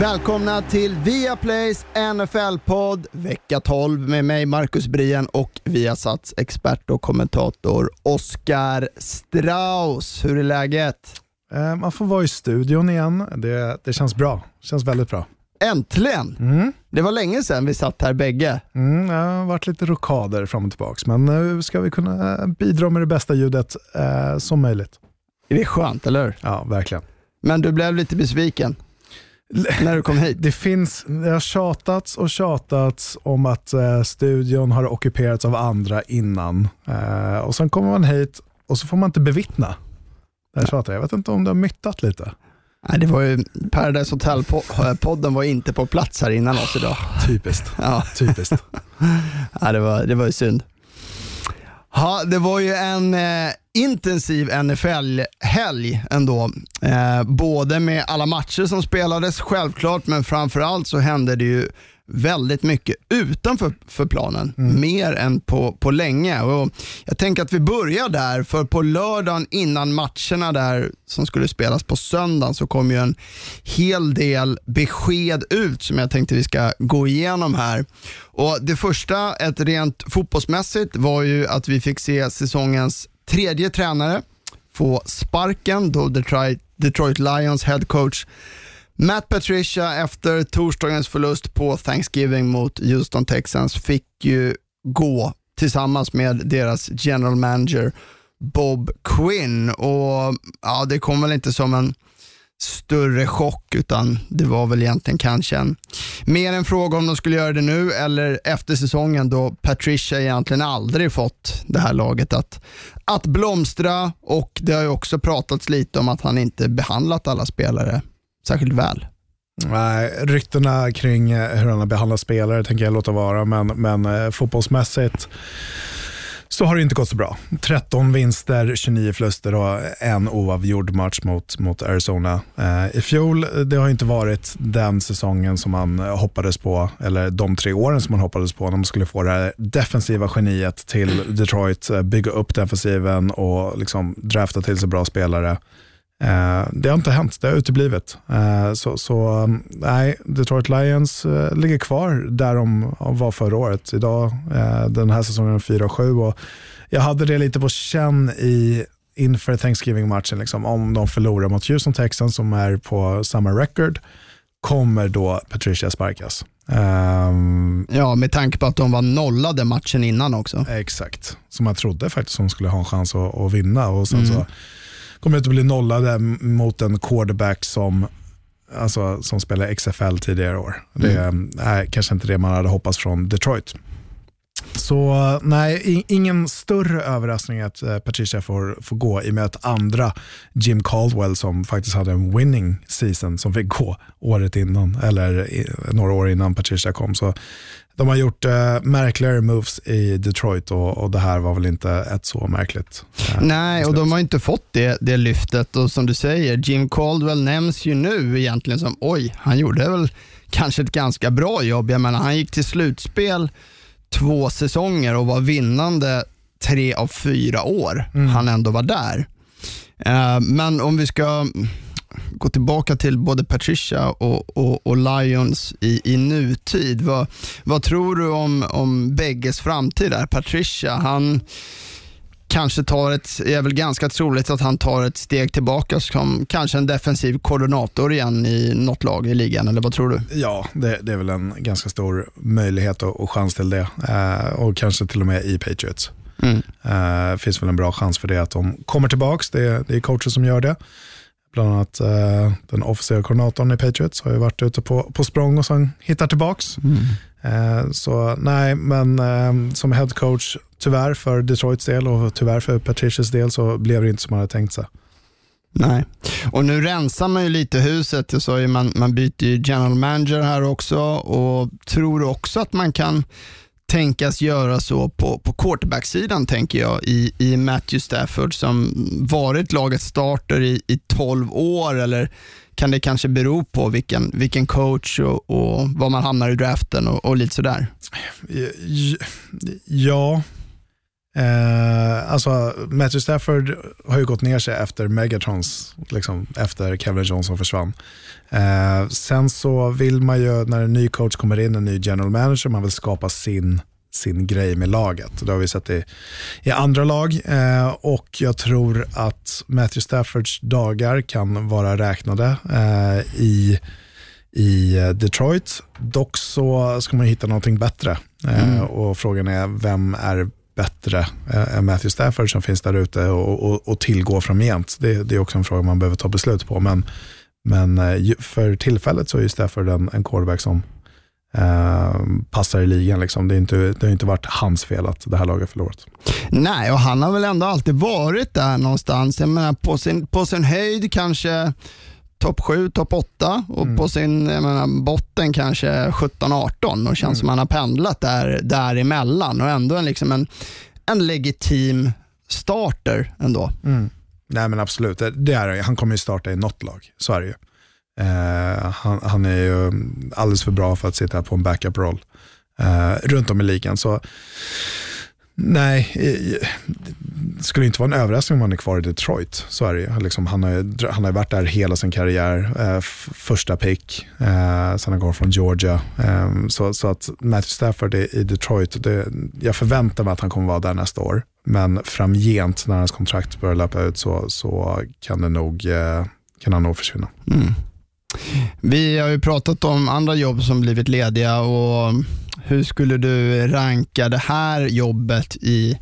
Välkomna till Viaplays NFL-podd vecka 12 med mig Marcus Brien och Viasats expert och kommentator Oskar Strauss. Hur är läget? Eh, Man får vara i studion igen. Det, det känns bra. känns väldigt bra. Äntligen! Det var länge sedan vi satt här bägge. Mm, det har varit lite rokader fram och tillbaka, men nu ska vi kunna eh, bidra med det bästa ljudet eh, som möjligt. Det är skönt, eller hur? Ja, verkligen. Men du blev lite besviken när du kom hit. Det finns, det har tjatats och tjatats om att eh, studion har ockuperats av andra innan. Eh, och sen kommer man hit och så får man inte bevittna. Det här tjatet. Jag vet inte om det har myttat lite. Nej, det var ju, Paradise Hotel-podden var inte på plats här innan oss idag. Typiskt. Ja. Typiskt. Ja, det, var, det var ju synd. Ja, det var ju en eh, intensiv NFL-helg ändå. Eh, både med alla matcher som spelades självklart, men framförallt så hände det ju väldigt mycket utanför för planen. Mer än på, på länge. Och jag tänker att vi börjar där, för på lördagen innan matcherna där som skulle spelas på söndagen så kom ju en hel del besked ut som jag tänkte vi ska gå igenom här. Och Det första, ett rent fotbollsmässigt, var ju att vi fick se säsongens tredje tränare få sparken då Detroit, Detroit Lions head coach Matt Patricia efter torsdagens förlust på Thanksgiving mot Houston Texans fick ju gå tillsammans med deras general manager Bob Quinn. Och ja, Det kom väl inte som en större chock utan det var väl egentligen kanske en, mer en fråga om de skulle göra det nu eller efter säsongen då Patricia egentligen aldrig fått det här laget att, att blomstra och det har ju också pratats lite om att han inte behandlat alla spelare särskilt väl. Nej, ryktena kring eh, hur han har behandlat spelare tänker jag låta vara, men, men eh, fotbollsmässigt så har det inte gått så bra. 13 vinster, 29 förluster och en oavgjord match mot, mot Arizona. Eh, I fjol, det har inte varit den säsongen som man hoppades på, eller de tre åren som man hoppades på när man skulle få det här defensiva geniet till Detroit, eh, bygga upp defensiven och liksom drafta till sig bra spelare. Eh, det har inte hänt, det har uteblivit. Eh, så, så um, nej, Detroit Lions eh, ligger kvar där de var förra året. Idag, den här säsongen är 4-7 och jag hade det lite på känn i inför Thanksgiving-matchen. Liksom, om de förlorar mot Houston Texans som är på samma record, kommer då Patricia sparkas. Ehm, Ja, med tanke på att de var nollade matchen innan också. Exakt, som man trodde faktiskt som skulle ha en chans att, att vinna. Och sen så kommer att bli nollade mot en quarterback som, alltså, som spelar XFL tidigare år. Det är kanske inte det man hade hoppats från Detroit. Så nej, ingen större överraskning att eh, Patricia får, får gå i och med att andra Jim Caldwell som faktiskt hade en winning season som fick gå året innan, eller några år innan Patricia kom. Så de har gjort eh, märkligare moves i Detroit och, och det här var väl inte ett så märkligt. eh, Nej, och de har inte fått det, det lyftet och som du säger, Jim Caldwell nämns ju nu egentligen som oj, han gjorde väl kanske ett ganska bra jobb. Jag menar, han gick till slutspel två säsonger och var vinnande tre av fyra år han ändå var där. Eh, men om vi ska gå tillbaka till både Patricia och, och, och Lions i, i nutid. Vad, vad tror du om, om bägges framtid där? Patricia, han kanske tar ett, är väl ganska troligt att han tar ett steg tillbaka som kanske en defensiv koordinator igen i något lag i ligan, eller vad tror du? Ja, det, det är väl en ganska stor möjlighet och, och chans till det. Eh, och kanske till och med i Patriots. Mm. Eh, finns väl en bra chans för det att de kommer tillbaka. Det, det är coacher som gör det. Bland annat eh, den officiella koordinatorn i Patriots har ju varit ute på, på språng och sen hittar tillbaks. Eh, Eh, så nej, men eh, som head coach, tyvärr för Detroits del och tyvärr för Patricias del så blev det inte som man hade tänkt sig. Nej. Och nu rensar man ju lite huset. Jag sa ju man, man byter ju general manager här också och tror också att man kan tänkas göra så på, på quarterback-sidan, tänker jag, i, i Matthew Stafford som varit lagets starter i, i 12 år, eller kan det kanske bero på vilken, vilken coach och, och var man hamnar i draften och, och lite sådär? Ja, Eh, alltså, Matthew Stafford har ju gått ner sig efter Megatrons, liksom, efter Kevin Johnson försvann. Eh, sen så vill man ju, när en ny coach kommer in, en ny general manager, man vill skapa sin, sin grej med laget. Det har vi sett i, i andra lag eh, och jag tror att Matthew Staffords dagar kan vara räknade eh, i i Detroit. Dock så ska man hitta någonting bättre. Eh, mm. och Frågan är, vem är bättre eh, än Matthew Stafford som finns där ute och, och, och tillgå framgent. Det, det är också en fråga man behöver ta beslut på. Men, men eh, för tillfället så är ju Stafford en, en quarterback som eh, passar i ligan. Liksom. Det, är inte, det har inte varit hans fel att det här laget förlorat. Nej, och han har väl ändå alltid varit där någonstans. Jag menar, på, sin, på sin höjd kanske topp 7, topp 8 och mm. på sin menar, botten kanske 17-18 och känns mm. som han har pendlat där, däremellan och ändå en, liksom en, en legitim starter ändå. Mm. Nej men absolut, det, det är Han kommer ju starta i något lag, så är det ju. Eh, han, han, är ju alldeles för bra för att sitta på en backup-roll eh, runt om i ligan. Så Nej, det skulle inte vara en överraskning om han är kvar i Detroit. Så är det ju. Liksom, han, har, han har varit där hela sin karriär. Eh, första pick, eh, sen han går från Georgia. Eh, så, så att Matthew Stafford är i Detroit, det, jag förväntar mig att han kommer vara där nästa år. Men framgent när hans kontrakt börjar löpa ut så, så kan, det nog, eh, kan han nog försvinna. Mm. Vi har ju pratat om andra jobb som blivit lediga och hur skulle du ranka det här jobbet i,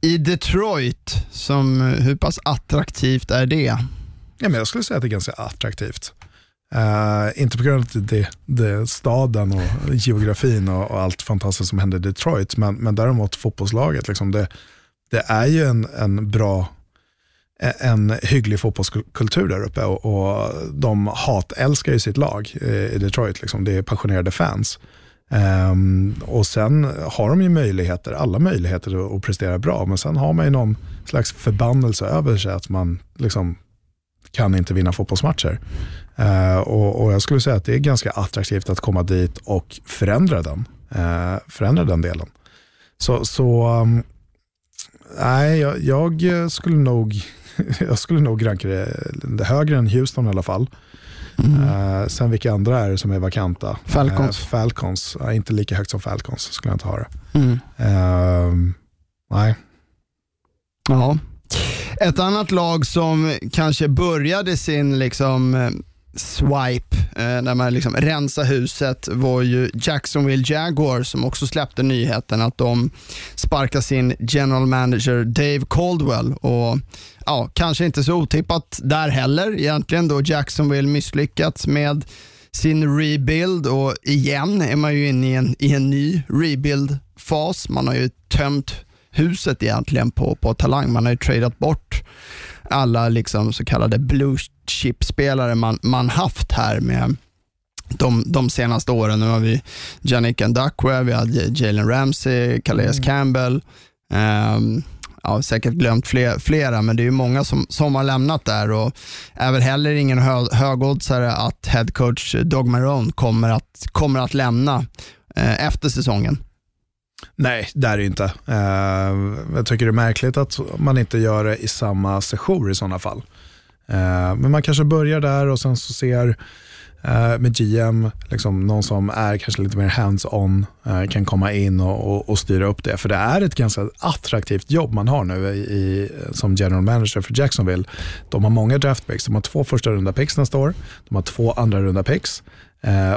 i Detroit? Som, hur pass attraktivt är det? Ja, men jag skulle säga att det är ganska attraktivt. Uh, inte på grund av det, det staden och geografin och, och, allt fantastiskt som händer i Detroit, men, men däremot fotbollslaget. Liksom det, det är ju en, en bra e, en hygglig fotbollskultur där uppe och, och de hatälskar ju sitt lag i Detroit. Liksom. Det är passionerade fans. Um, och sen har de ju möjligheter, alla möjligheter att, att, prestera bra, men sen har man ju någon slags förbannelse över sig att man liksom kan inte vinna fotbollsmatcher. Uh, och, och, jag skulle säga att det är ganska attraktivt att komma dit och förändra den, uh, förändra den delen. Så, så um, nej, jag, jag, skulle nog jag skulle nog ranka det högre än Houston i alla fall. Mm. Sen vilka andra är det som är vakanta? Falcons. Uh, Falcons, inte lika högt som Falcons skulle jag inte ha det. Mm. Ehm, nej. Ja. Ett annat lag som kanske började sin liksom eh, swipe, eh, när man liksom rensade huset, var ju Jacksonville Jaguars som också släppte nyheten att de sparkar sin general manager Dave Caldwell. Och ja, Kanske inte så otippat där heller egentligen då Jacksonville misslyckats med sin rebuild och igen är man ju inne i en, i en ny rebuild-fas. Man har ju tömt huset egentligen på, på talang. Man har ju tradat bort alla liksom så kallade blue chip-spelare man, man haft här med de, de senaste åren. Nu har vi Janik Ndakwe, vi hade Jalen Ramsey, Calais mm. Campbell. Um, ja, säkert glömt fler, flera, men det är ju många som, som har lämnat där och är väl heller ingen hö, högoddsare att headcoach Dog Marone kommer att, kommer att lämna eh, efter säsongen. Nej, det är det inte. Eh, jag tycker det är märkligt att man inte gör det i samma session i sådana fall. Eh, men man kanske börjar där och sen så ser eh, med GM, liksom någon som är kanske lite mer hands-on, kan komma in och, och, och, styra upp det. För det är ett ganska attraktivt jobb man har nu i, i, som general manager för Jacksonville. De har många draftpicks. De har två första runda picks nästa år. De har två andra runda picks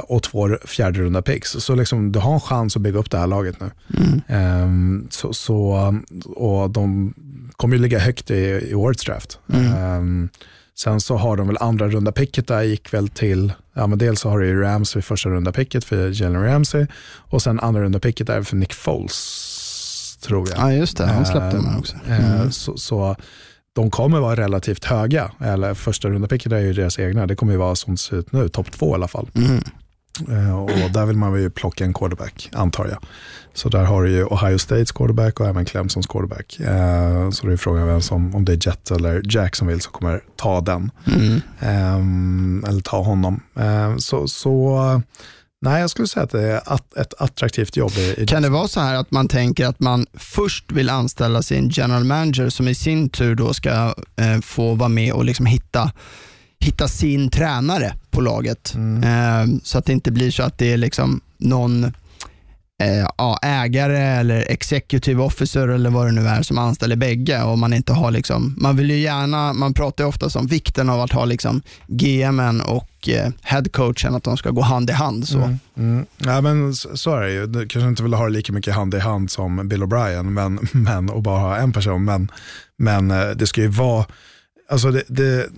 och två fjärde runda picks. Så liksom, du har en chans att bygga upp det här laget nu. Mm. Eh, så, så, och de kommer ju ligga högt i, i årets draft. Mm. Eh, sen så har de väl andra runda picket där, gick väl till, ja men dels så har du ju Rams vid första runda picket för Jalen Ramsey och sen andra runda picket där för Nick Foles tror jag. Ja just det, han släppte den också. Eh, mm. Så, så de kommer vara relativt höga. Eller första runda picket är ju deras egna. Det kommer ju vara som det ser ut nu, topp två i alla fall. Mm. Eh, och där vill man ju plocka en quarterback, antar jag. Så där har du ju Ohio States quarterback och även Clemsons quarterback. Eh, så det är frågan vem som, om det är Jet eller Jack som vill, som kommer ta den. Mm. Eh, eller ta honom. Eh, så, så nej, jag skulle säga att det är att, ett attraktivt jobb. I, Kan det vara så här att man tänker att man först vill anställa sin general manager som i sin tur då ska eh, få vara med och liksom hitta hitta sin tränare på laget. Eh, så att det inte blir så att det är liksom någon eh, ja, ägare eller executive officer eller vad det nu är som anställer bägge och man inte har liksom, man vill ju gärna, man pratar ju ofta om vikten av att ha liksom GMen och eh, headcoachen, att de ska gå hand i hand. Så. Mm. Ja, men så är det ju. Du kanske inte vill ha det lika mycket hand i hand som Bill O'Brien men, men, och bara ha en person. Men, men eh, det ska ju vara, alltså det, det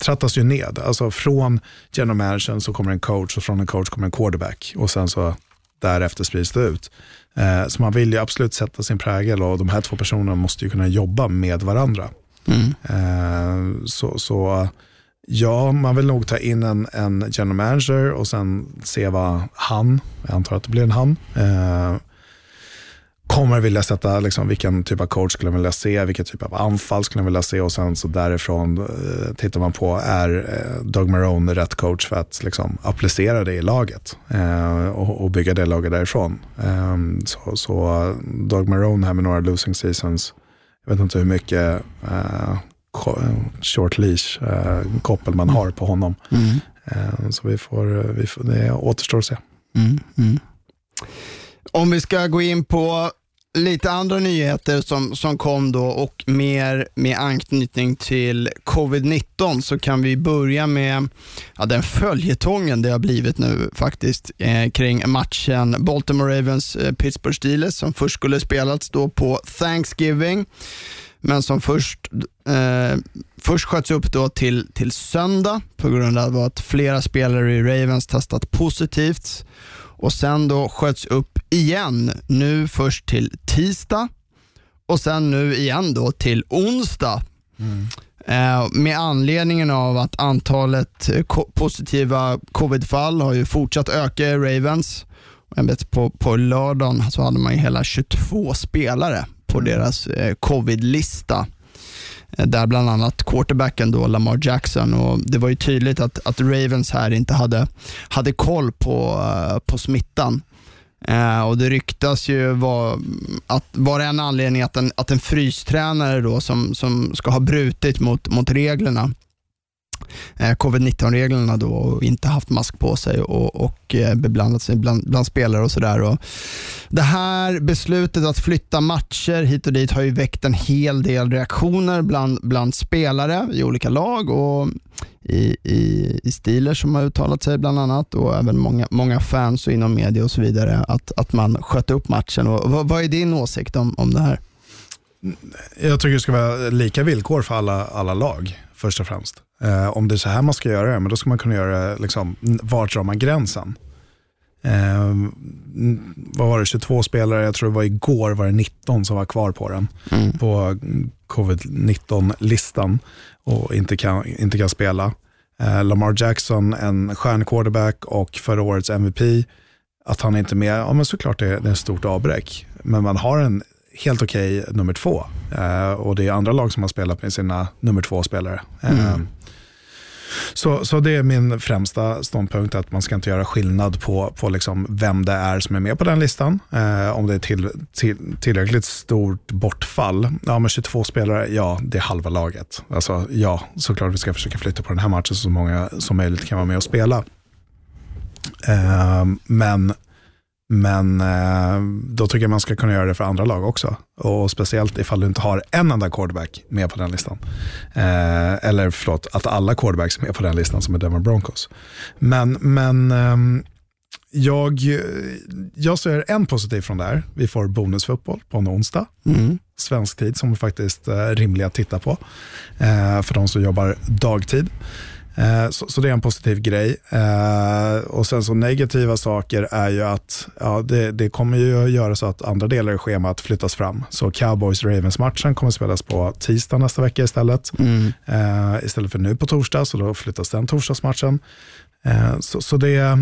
trattas ju ned. Alltså från general managern så kommer en coach och från en coach kommer en quarterback och sen så därefter sprids det ut. Eh, så man vill ju absolut sätta sin prägel och de här två personerna måste ju kunna jobba med varandra. Mm. Så, så ja, man vill nog ta in en, en general manager och sen se vad han, jag antar att det blir en han, eh, kommer vilja sätta, liksom, vilken typ av coach skulle han vilja se, vilken typ av anfall skulle han vilja se och sen så därifrån eh, tittar man på, är eh, Doug Marone rätt coach för att liksom, applicera det i laget eh, och, och bygga det laget därifrån. Eh, så, så Doug Marone här med några losing seasons, jag vet inte hur mycket eh, short leash eh, koppel man har på honom. Mm. Eh, så vi får, vi får, det återstår att se. Mm, mm. Om vi ska gå in på lite andra nyheter som, som kom då och mer med anknytning till covid-19 så kan vi börja med ja, den följetongen det har blivit nu faktiskt eh, kring matchen Baltimore Ravens eh, Pittsburgh Steelers som först skulle spelats då på Thanksgiving men som först, eh, först sköts upp då till, till söndag på grund av att flera spelare i Ravens testat positivt och sen då sköts upp igen, nu först till tisdag och sen nu igen då till onsdag. Eh, med anledningen av att antalet eh, ko- positiva covid-fall har ju fortsatt öka i Ravens. Jag vet, på, på lördagen så hade man ju hela 22 spelare på deras eh, covid-lista. Eh, där bland annat quarterbacken då, Lamar Jackson. Och det var ju tydligt att, att Ravens här inte hade, hade koll på, eh, på smittan. Eh, och Det ryktas ju var, att var det en anledning att en, att en frystränare då som, som ska ha brutit mot, mot reglerna Eh, covid-19-reglerna då och inte haft mask på sig och, och eh, beblandat sig bland, bland spelare och sådär. Det här beslutet att flytta matcher hit och dit har ju väckt en hel del reaktioner bland, bland spelare i olika lag och i, i, i Steelers som har uttalat sig bland annat och även många, många fans och inom media och så vidare att, att man sköt upp matchen. Och, vad, vad är din åsikt om, om det här? Jag tycker det ska vara lika villkor för alla, alla lag, först och främst. Eh, om det är så här man ska göra det, men då ska man kunna göra det, liksom, vart drar man gränsen? Eh, mm, vad var det, 22 spelare, jag tror det var igår var det 19 som var kvar på den, på covid-19-listan och inte kan, inte kan spela. Eh, Lamar Jackson, en stjärnquarterback och förra årets MVP, att han inte är med, ja men såklart det är, det är ett stort avbräck. Men man har en helt okej nummer två. Eh, och det är andra lag som har spelat med sina nummer två-spelare. Eh, så, så det är min främsta ståndpunkt, att man ska inte göra skillnad på, på liksom vem det är som är med på den listan. Eh, om det är till, till, tillräckligt stort bortfall. Ja, men 22 spelare, ja, det är halva laget. Alltså, ja, såklart vi ska försöka flytta på den här matchen så många som möjligt kan vara med och spela. Eh, men men eh, då tycker jag man ska kunna göra det för andra lag också. Och speciellt ifall du inte har en enda quarterback med på den listan. Eh, eller förlåt, att alla quarterbacks är med på den listan som är Denver Broncos. Men, men ehm, jag, jag ser en positiv från det här. Vi får bonusfotboll på en onsdag. Svensk tid som är faktiskt eh, rimlig att titta på. Eh, för de som jobbar dagtid. Eh, Så, så det är en positiv grej. Eh, och sen så negativa saker är ju att ja, det, det kommer ju att göra så att andra delar i schemat flyttas fram. Så Cowboys-Ravens-matchen kommer att spelas på tisdag nästa vecka istället. Eh, istället för nu på torsdag, så då flyttas den torsdagsmatchen. Så, så det,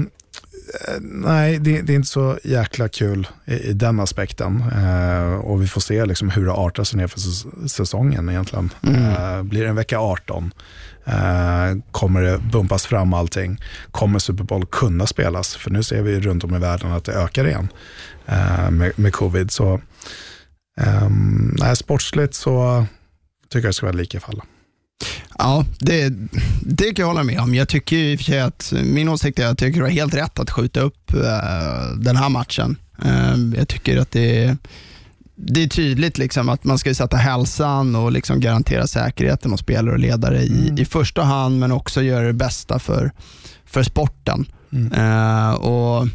nej, det, det, är inte så jäkla kul i, i den aspekten. Eh, och vi får se liksom hur det artar sig ner för säsongen egentligen. Mm. Eh, blir det en vecka 18? Eh, kommer det bumpas fram allting? Kommer Super Bowl kunna spelas? För nu ser vi runt om i världen att det ökar igen eh, med, med covid. Så ehm, nej, sportsligt så tycker jag det ska vara lika för alla. Ja, det, det kan jag hålla med om. Jag tycker i och för sig att, min åsikt är att jag tycker det var helt rätt att skjuta upp uh, den här matchen. Uh, jag tycker att det, det är tydligt liksom att man ska sätta hälsan och liksom garantera säkerheten hos spelare och ledare i, mm. i första hand, men också göra det bästa för, för sporten. Mm. Uh, och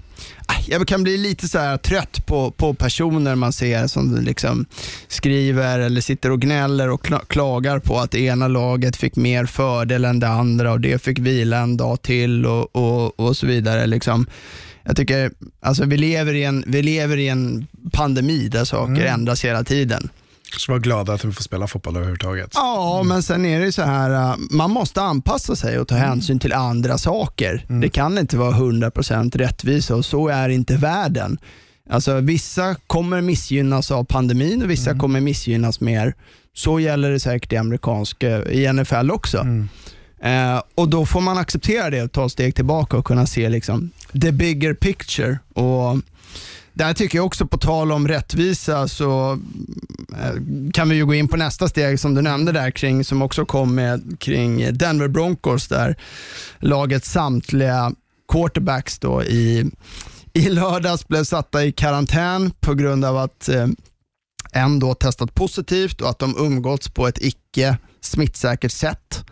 jag kan bli lite så trött på, på personer man ser som liksom skriver eller sitter och gnäller och klagar på att det ena laget fick mer fördel än det andra och det fick vila en dag till och, och, och så vidare. Liksom. Jag tycker, alltså vi lever i en, vi lever i en pandemi där saker mm. ändras hela tiden. Så var glada att vi får spela fotboll överhuvudtaget. Ja, mm. men sen är det så här, äh, man måste anpassa sig och ta mm. hänsyn till andra saker. Mm. Det kan inte vara 100% rättvisa och så är inte världen. Alltså, vissa kommer missgynnas av pandemin och vissa mm. kommer missgynnas mer. Så gäller det säkert i amerikanska, i NFL också. Mm. Eh, och Då får man acceptera det och ta steg tillbaka och kunna se liksom, the bigger picture. Och där tycker jag också, på tal om rättvisa, så eh, kan vi ju gå in på nästa steg som du nämnde där kring, som också kom med kring Denver Broncos där lagets samtliga quarterbacks då i, i lördags blev satta i karantän på grund av att eh, en då testat positivt och att de umgåtts på ett icke smittsäkert sätt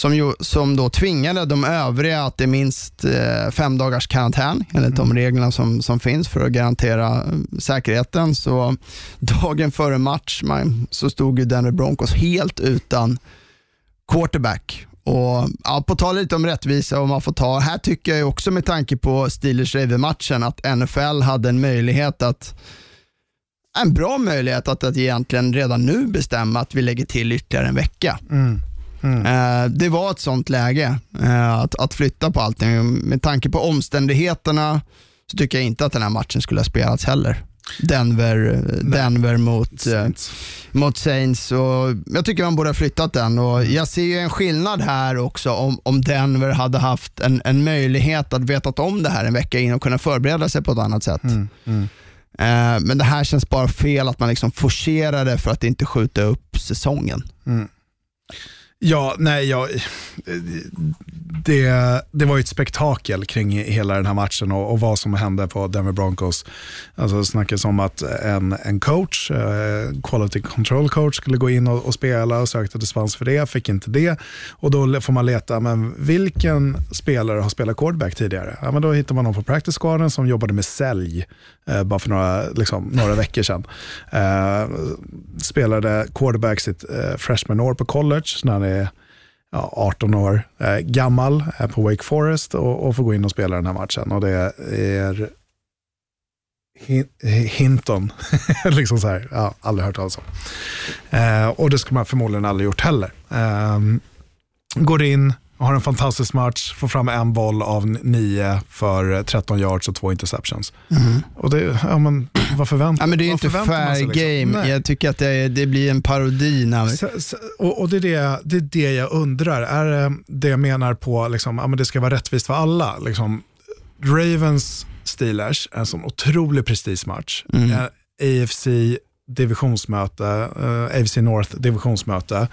som, ju, som då tvingade de övriga att det är minst eh, fem dagars karantän enligt mm. de reglerna som, som finns för att garantera eh, säkerheten. Så dagen före match man, så stod ju Denver Broncos helt utan quarterback. Och ja, På tal lite om rättvisa, och man får ta, här tycker jag också med tanke på Steelers-Raven-matchen att NFL hade en möjlighet att en bra möjlighet att, att egentligen redan nu bestämma att vi lägger till ytterligare en vecka. Mm. Mm. Eh, det var ett sånt läge eh, att, att flytta på allting. Med tanke på omständigheterna så tycker jag inte att den här matchen skulle ha spelats heller. Denver, Denver mot, Saints. Eh, mot Saints. Och jag tycker man borde ha flyttat den. Och jag ser en skillnad här också om, om Denver hade haft en, en möjlighet att veta om det här en vecka in och kunna förbereda sig på ett annat sätt. Mm. Mm. men det här känns bara fel att man liksom forcerar det för att inte skjuta upp säsongen. Mm. Ja, nej, ja, eh, det, det var ju ett spektakel kring hela den här matchen och, och vad som hände på Denver Broncos. Alltså det snackas om att en, en coach, eh, quality control coach, skulle gå in och, och, spela och sökte dispens för det, fick inte det. Och då får man leta, men vilken spelare har spelat quarterback tidigare? Ja, men då hittar man någon på practice squaden som jobbade med sälj eh, bara för några, liksom, några veckor sedan. Eh, spelade quarterback sitt eh, freshman år på college när han är ja, 18 år eh, gammal, är på Wake Forest och, och får gå in och spela den här matchen. Och det är Hinton, liksom så här, ja, aldrig hört talas om. Eh, och det skulle man förmodligen aldrig gjort heller. Eh, går in, har en fantastisk match, får fram en boll av nio för 13 yards och två interceptions. Mm. Och det, ja, men, vad förväntar ja, men Det är inte fair liksom? game. Nej. Jag tycker att det, det blir en parodi. När... Så, så, och, och det, är det, det är det jag undrar. Är det det jag menar på liksom, ja, men det ska vara rättvist för alla? Liksom, Ravens Steelers, en sån otrolig prestigematch. Mm. Eh, AFC divisionsmöte, eh, AFC North divisionsmöte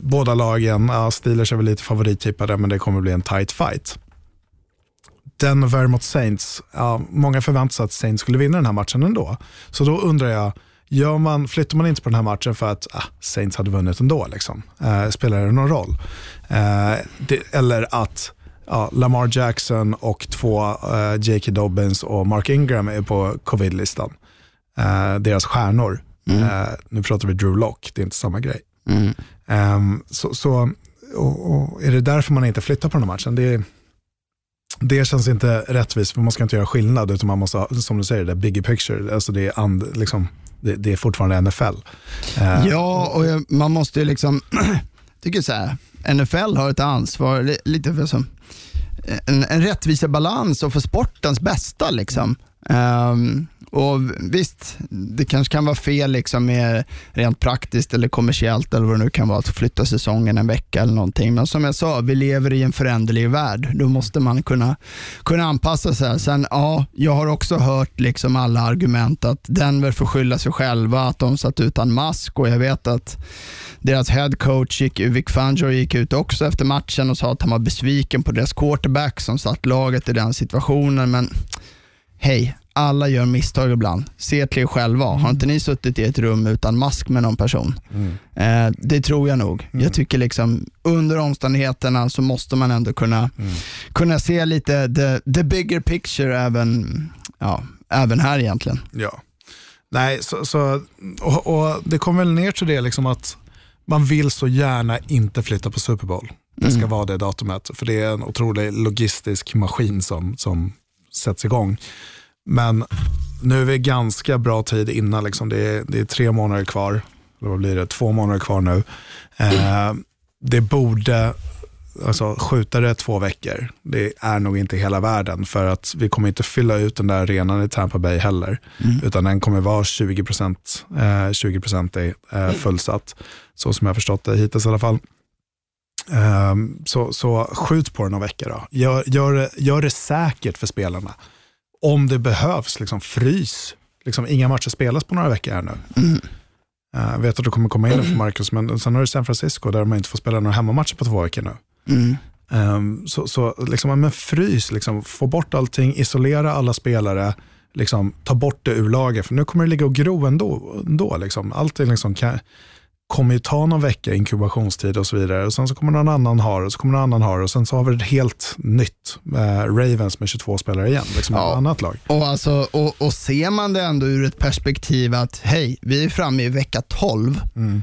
båda lagen, ja, Steelers är väl lite favorittippade, men det kommer bli en tight fight. Denver mot Saints, ja, många förväntade sig att Saints skulle vinna den här matchen ändå. Så då undrar jag, gör man, flyttar man inte på den här matchen för att ah, Saints hade vunnit ändå? Liksom? Eh, spelar det någon roll? Eh, det, eller att ja, Lamar Jackson och två eh, J.K. Dobbins och Mark Ingram är på covid-listan. Eh, deras stjärnor. Mm. Eh, nu pratar vi Drew Lock, det är inte samma grej. Mm. Um, så, så och, och är det därför man inte flyttar på den här matchen? Det, det känns inte rättvist, för man ska inte göra skillnad, utan man måste ha, som du säger, det bigger picture. Alltså det, är and, liksom, det, det är fortfarande NFL. Uh, ehm. ja, och man måste ju liksom, tycker så här, NFL har ett ansvar, lite för som, en, en rättvisa balans och för sportens bästa. Liksom. Um, och Visst, det kanske kan vara fel liksom med rent praktiskt eller kommersiellt eller vad det nu kan vara att flytta säsongen en vecka eller någonting. Men som jag sa, vi lever i en föränderlig värld. Då måste man kunna, kunna anpassa sig. Sen, ja, jag har också hört liksom alla argument att Denver får skylla sig själva, att de satt utan mask och jag vet att deras head coach Vic Fangio, gick ut också efter matchen och sa att han var besviken på deras quarterback som satt laget i den situationen. Men hej, alla gör misstag ibland. Se till er själva. Har inte ni suttit i ett rum utan mask med någon person? Mm. Eh, det tror jag nog. Mm. Jag tycker liksom under omständigheterna så måste man ändå kunna, mm. kunna se lite the, the bigger picture även, ja, även här egentligen. Ja. Nej, så, så och, och, det kommer väl ner till det liksom att man vill så gärna inte flytta på Super Bowl. Det ska mm. vara det datumet, för det är en otrolig logistisk maskin som, som sätts igång. Men nu är vi ganska bra tid innan, liksom. det, är, det är tre månader kvar, eller vad blir det, två månader kvar nu. Eh, det borde, alltså skjuta det två veckor, det är nog inte hela världen för att vi kommer inte fylla ut den där arenan i Tampa Bay heller. Mm. Utan den kommer vara 20%, eh, 20% eh, fullsatt, så som jag förstått det hittills i alla fall. Um, så, så skjut på den några veckor då. Gör, gör, gör det säkert för spelarna om det behövs, liksom frys. Liksom, inga matcher spelas på några veckor här nu. Mm. Jag vet att du kommer komma in på Marcus, men sen har du San Francisco där man inte får spela några hemmamatcher på två veckor nu. Mm. Um, så så liksom, men frys, liksom, få bort allting, isolera alla spelare, liksom, ta bort det ur laget. För nu kommer det ligga och gro ändå. ändå liksom. Allt är liksom, kan, kommer ju ta någon vecka inkubationstid och så vidare. Och sen så kommer någon annan ha det och så kommer någon annan ha det och sen så har vi ett helt nytt eh, Ravens med 22 spelare igen. Liksom ja. ett annat lag. Och, alltså, och, och ser man det ändå ur ett perspektiv att hej, vi är framme i vecka 12. Mm.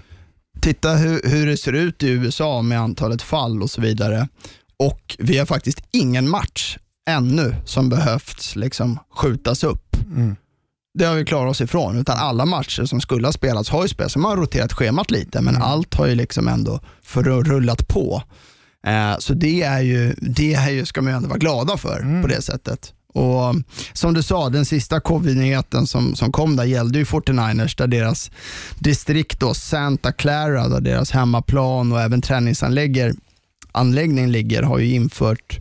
Titta hur, hur det ser ut i USA med antalet fall och så vidare. Och vi har faktiskt ingen match ännu som behövt liksom, skjutas upp. Mm. Det har vi klarat oss ifrån. Utan alla matcher som skulle ha spelats har ju spelats. Man har roterat schemat lite, men mm. allt har ju liksom ändå för rullat på. Eh, så det, är ju, det är ju, ska man ju ändå vara glada för mm. på det sättet. Och Som du sa, den sista covid-nyheten som, som kom där gällde ju 49ers, där deras distrikt då, Santa Clara, där deras hemmaplan och även träningsanläggning ligger, har ju infört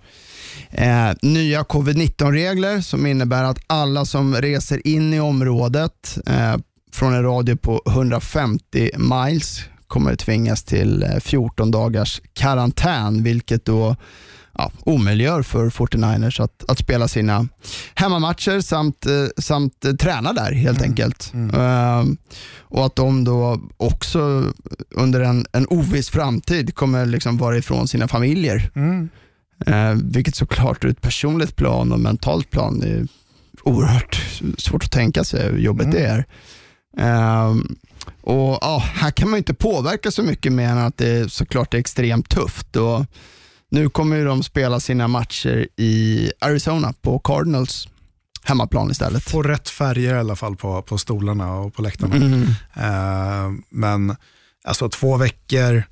Eh, nya covid-19-regler som innebär att alla som reser in i området eh, från en radie på 150 miles kommer tvingas till 14 eh, dagars karantän, vilket då ja, omöjliggör för 49ers att, att spela sina hemmamatcher samt, eh, samt eh, träna där helt mm. enkelt. Mm. Uh, och att de då också under en, en oviss framtid kommer liksom vara ifrån sina familjer. Mm. Eh, vilket såklart ur ett personligt plan och mentalt plan är oerhört svårt att tänka sig hur jobbigt mm. det är. Eh, och ja, Här kan man inte påverka så mycket mer än att det såklart är extremt tufft. Och nu kommer de spela sina matcher i Arizona på Cardinals hemmaplan istället. Få rätt färger i alla fall på, på stolarna och på läktarna. Mm. Eh, men alltså två veckor,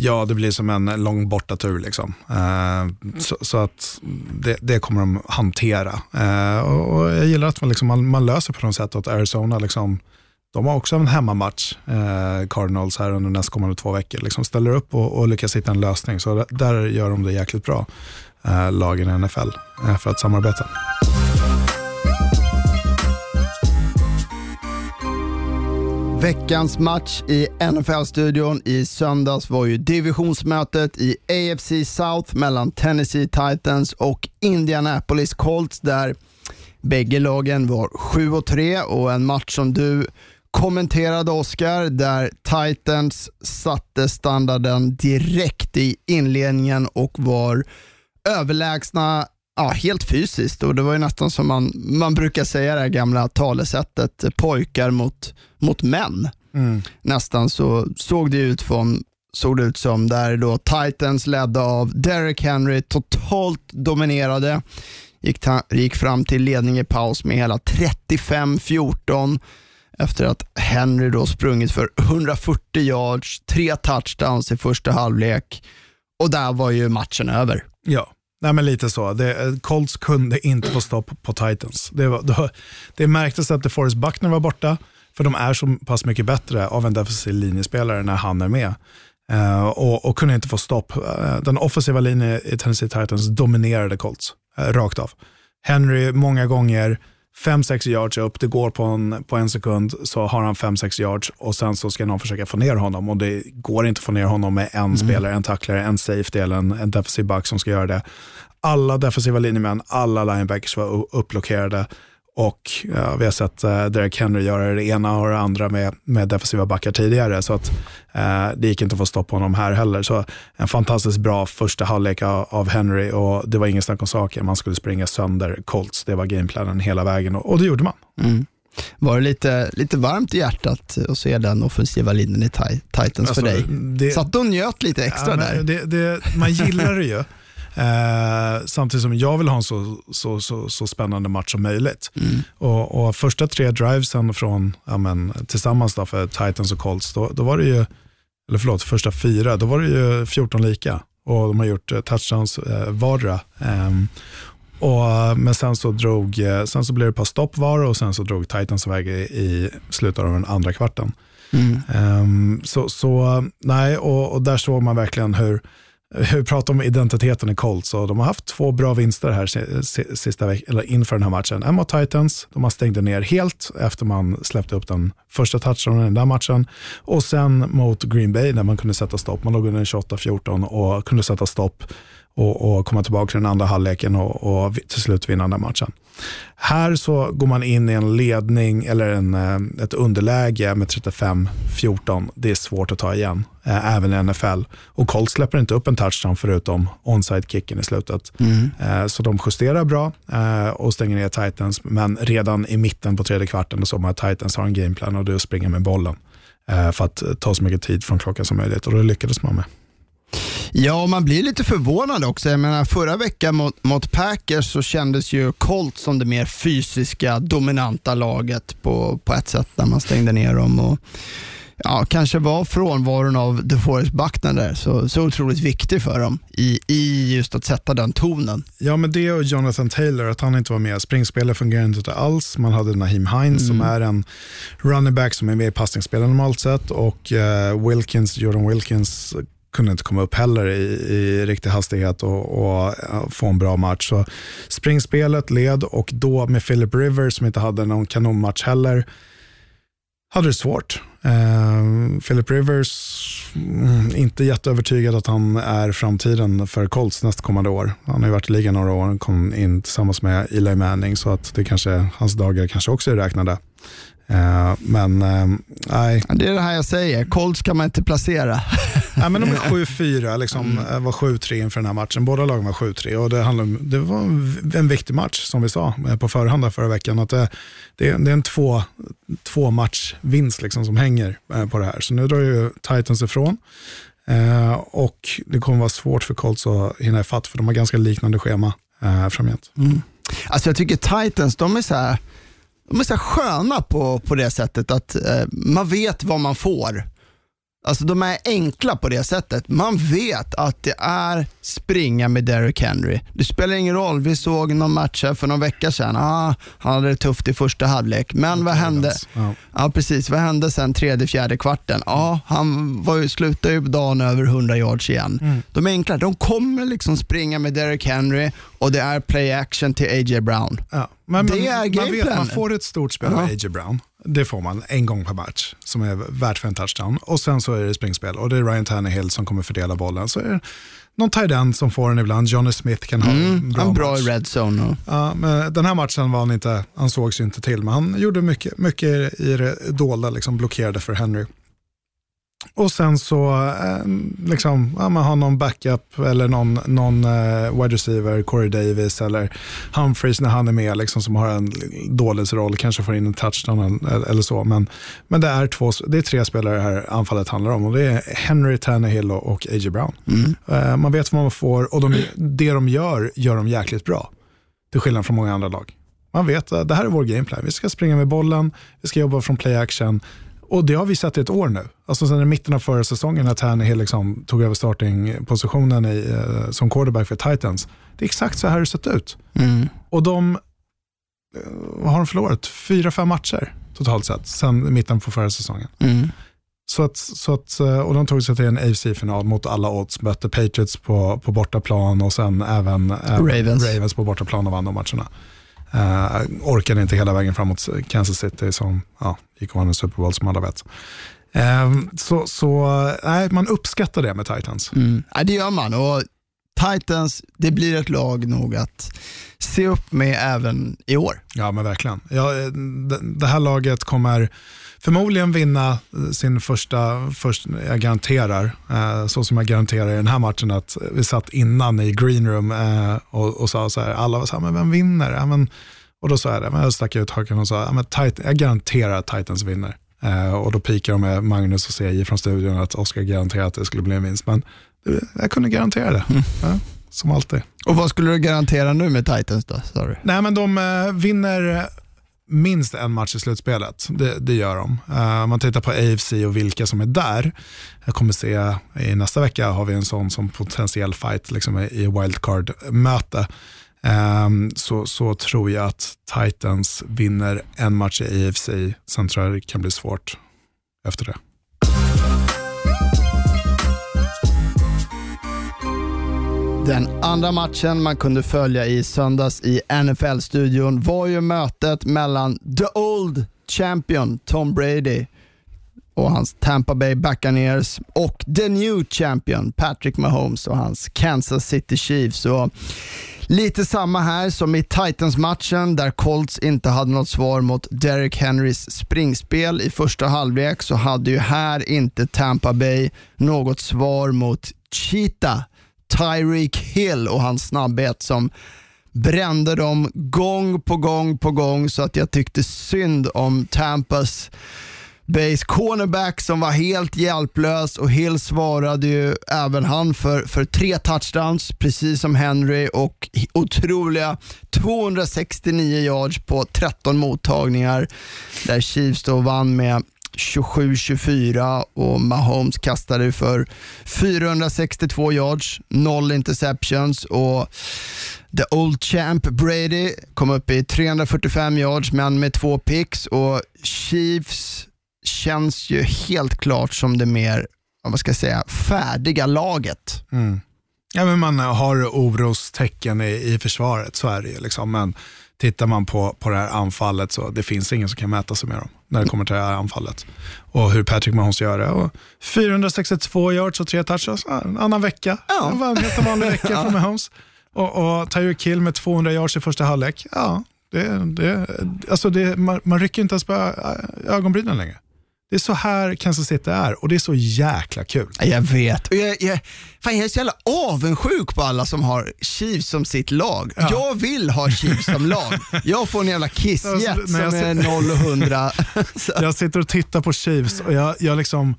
Ja, det blir som en lång bortatur. Liksom. Eh, så, så, att det, det, kommer de hantera. Eh, och jag gillar att man, liksom, man, man, löser på något sätt att Arizona, liksom, de har också en hemmamatch, eh, Cardinals, här under nästkommande två veckor. Liksom ställer upp och, och lyckas hitta en lösning. Så där gör de det jäkligt bra, eh, lagen i NFL, eh, för att samarbeta. Veckans match i NFL-studion i söndags var ju divisionsmötet i AFC South mellan Tennessee Titans och Indianapolis Colts där bägge lagen var 7 och 3 och en match som du kommenterade Oscar där Titans satte standarden direkt i inledningen och var överlägsna ja, helt fysiskt och det var ju nästan som man, man brukar säga det här gamla talesättet, pojkar mot, mot män. Mm. Nästan så såg det ut från såg det ut som, där då Titans ledda av Derek Henry totalt dominerade. Gick, gick fram till ledning i paus med hela 35-14 efter att Henry då sprungit för 140 yards, tre touchdowns i första halvlek och där var ju matchen över. Ja, Nej, men lite så. Det, eh, Colts kunde inte få stopp på Titans. Det, var, det, det märktes att DeForest Buckner var borta, för de är så pass mycket bättre av en defensiv linjespelare när han är med. Uh, och, och, kunde inte få stopp. Uh, den offensiva linjen i Tennessee Titans dominerade Colts, uh, rakt av. Henry många gånger, 5-6 yards upp, det går på en, på en sekund, så har han 5-6 yards och sen så ska någon försöka få ner honom och det går inte att få ner honom med en mm. spelare, en tacklare, en safety eller en, en defensiv back som ska göra det. Alla defensiva linjemän, alla linebackers var uppblockerade och ja, vi har sett uh, Derek Henry göra det ena och det andra med, med defensiva backar tidigare. Så att, uh, det gick inte att få stopp på honom här heller. Så en fantastiskt bra första halvlek av, av Henry och det var ingen snack om saker. Man skulle springa sönder Colts. Det var gameplanen hela vägen och, och det gjorde man. Mm. Var det lite, lite varmt i hjärtat att se den offensiva linjen i Titans alltså, för dig? Det, Satt du och njöt lite extra ja, där? Det, det, man gillar det ju. Eh, samtidigt som jag vill ha en så, så, så, så spännande match som möjligt. Mm. Och, och, första tre drivesen från, ja, men, tillsammans då för Titans och Colts, då, då var det ju, eller förlåt, första fyra, då var det ju 14 lika. Och de har gjort eh, touchdowns eh, vardera. Um, och, men sen så, drog, eh, sen så blev det ett par stopp var och sen så drog Titans iväg i, i slutet av den andra kvarten. Mm. Um, så, så nej, och, och, där såg man verkligen hur Eh, vi pratar om identiteten i Colts och de har haft två bra vinster här sista veck eller inför den här matchen. En mot Titans, de har stängt ner helt efter man släppte upp den första touchdownen i den där matchen. Och sen mot Green Bay där man kunde sätta stopp. Man låg under 28-14 och kunde sätta stopp och, och komma tillbaka till den andra halvleken och, och till slut vinna den där matchen. Här så går man in i en ledning eller en, eh, ett underläge med 35-14. Det är svårt att ta igen, eh, även i NFL. Och Colts släpper inte upp en touchdown förutom onside-kicken i slutet. Mm. Eh, så de justerar bra och stänger ner Titans, men redan i mitten på tredje kvarten såg man att Titans har en gameplan och det är att springa med bollen för att ta så mycket tid från klockan som möjligt och det lyckades man med. Ja, man blir lite förvånad också. Jag menar, förra veckan mot, mot Packers så kändes ju Colts som det mer fysiska, dominanta laget på, på ett sätt när man stängde ner dem. Och, ja, kanske var frånvaron av DeForest Buckner där så, så otroligt viktig för dem i, i just att sätta den tonen. Ja, men det och Jonathan Taylor, att han inte var med. Springspelet fungerar inte alls. Man hade Naheem Hines mm. som är en running back som är med i passningsspelet normalt sett och uh, Wilkins, Jordan Wilkins kunde inte komma upp heller i, i riktig hastighet och, och, eh, få en bra match. Så springspelet led och då med Philip Rivers som inte hade någon kanonmatch heller, hade det svårt. Uh, Philip Rivers, mm, inte jätteövertygad att han är framtiden för Colts nästkommande år. Han har ju varit i ligan några år och kom in tillsammans med Eli Manning så att det kanske, hans dagar kanske också är räknade. Uh, men uh, nej. Det är det här jag säger, Colts kan man inte placera. nej, men de är 7-4, liksom, mm. var 7-3 inför den här matchen. Båda lagen var 7-3 och det, handlade, det var en viktig match som vi sa eh, på förhand förra veckan. Att det, det, är en två, två matchvinst liksom, som hänger på det här. Så nu drar ju Titans ifrån. Uh, och det kommer vara svårt för Colts att hinna ifatt för de har ganska liknande schema uh, framgent. Mm. Alltså jag tycker Titans, de är så här de är så sköna på, på det sättet att eh, man vet vad man får. Alltså de är enkla på det sättet. Man vet att det är springa med Derrick Henry. Det spelar ingen roll. Vi såg någon match här för någon vecka sedan. Ah, han hade det tufft i första halvlek. Men vad hände? Ja. ja. precis. Vad hände sen tredje, fjärde kvarten? Ja, han var ju, slutade ju dagen över 100 yards igen. Mm. De är enkla. De kommer liksom springa med Derrick Henry och det är play action till A.J. Brown. Ja. Men, det är man, vet, man får ett stort spel av A.J. Brown. Det får man en gång per match som är värt för en touchdown. Och sen så är det springspel och det är Ryan Tannehill som kommer fördela bollen. Så är det någon tight end som får den ibland. Johnny Smith kan ha mm, en bra han bra match. i red zone. Ja, men den här matchen var han inte, han sågs ju inte till, men han gjorde mycket, mycket i det dolda, liksom blockerade för Henry. Och sen så eh, liksom, ja, man har någon backup eller någon, någon eh, wide receiver, Corey Davis eller Humphreys när han är med liksom, som har en dålig roll, kanske får in en touchdown eller, så. Men, men det, är två, det är tre spelare det här anfallet handlar om och det är Henry Tannehill och, och A.J. Brown. Mm. Eh, man vet vad man får och de, det de gör, gör de jäkligt bra. Till skillnad från många andra lag. Man vet att det här är vår gameplan. Vi ska springa med bollen, vi ska jobba från play action Och det har vi sett i ett år nu. Alltså sen i mitten av förra säsongen när Tannehill liksom tog över startingpositionen i, eh, som quarterback för Titans. Det är exakt så här det sett ut. Mm. Och de eh, vad har de förlorat? Fyra, fem matcher totalt sett sen mitten på förra säsongen. Mm. Så att, så att, eh, och de tog sig till en AFC-final mot alla odds, mötte Patriots på, på bortaplan och sen även eh, Ravens. Ravens på bortaplan och vann de matcherna. Uh, orkade inte hela vägen fram mot Kansas City som ja, gick och vann en Super Bowl som alla vet. Uh, så så nej, man uppskattar det med Titans. Mm. Ja, det gör man och Titans, det blir ett lag nog att se upp med även i år. Ja, men verkligen. Ja, eh, det, det här laget kommer förmodligen vinna sin första, först, jag garanterar, eh, så som jag garanterar i den här matchen, att vi satt innan i greenroom eh, och, och sa så här, alla var så här, men vem vinner? Ja, men, och då sa jag det, men jag stack ut hakan och sa, ja, men Titan, jag garanterar att Titans vinner. Eh, och då pikar de med Magnus och CJ från studion att Oskar garanterar att det skulle bli en vinst, men jag kunde garantera det. Mm. Ja, som alltid. Och vad skulle du garantera nu med Titans då? Sorry. Nej, men de eh, vinner minst en match i slutspelet. Det, det gör de. Uh, man tittar på AFC och vilka som är där. Jag kommer se i nästa vecka har vi en sån som potentiell fight liksom, i wildcard-möte. Um, så, så tror jag att Titans vinner en match i AFC. Sen tror jag det kan bli svårt efter det. Den andra matchen man kunde följa i söndags i NFL-studion var ju mötet mellan the old champion Tom Brady och hans Tampa Bay Buccaneers och the new champion Patrick Mahomes och hans Kansas City Chiefs. Och lite samma här som i Titans-matchen där Colts inte hade något svar mot Derrick Henrys springspel i första halvlek så hade ju här inte Tampa Bay något svar mot Cheetah Tyreek Hill och hans snabbhet som brände dem gång på gång på gång så att jag tyckte synd om Tampas base cornerback som var helt hjälplös. Och Hill svarade ju även han för, för tre touchdowns, precis som Henry och otroliga 269 yards på 13 mottagningar där Chiefs då vann med 27-24 och Mahomes kastade för 462 yards, noll interceptions och the old champ Brady kom upp i 345 yards men med två picks och Chiefs känns ju helt klart som det mer, vad ska jag säga, färdiga laget. Mm. Ja, men man har orostecken i, i försvaret, så är det ju. Liksom. Men tittar man på, på det här anfallet så det finns ingen som kan mäta sig med dem när det kommer till det här anfallet. Och hur Patrick Mahomes gör det. Och 462 yards och tre touchdowns, en annan vecka. Ja. En helt vanlig vecka för Mahomes. Och, och Tyreek Hill med 200 yards i första halvlek. Ja, det, det, alltså det, man, man rycker inte ens på ögonbrynen längre. Det är så här Kansas City är och det är så jäkla kul. Jag vet. Och jag, jag, fan jag är så jävla avundsjuk på alla som har Chiefs som sitt lag. Ja. Jag vill ha Chiefs som lag. Jag får en jävla kissjet Alltså, som jag är ser- 0 och 100. Så- Jag sitter och tittar på Chiefs och jag, jag liksom,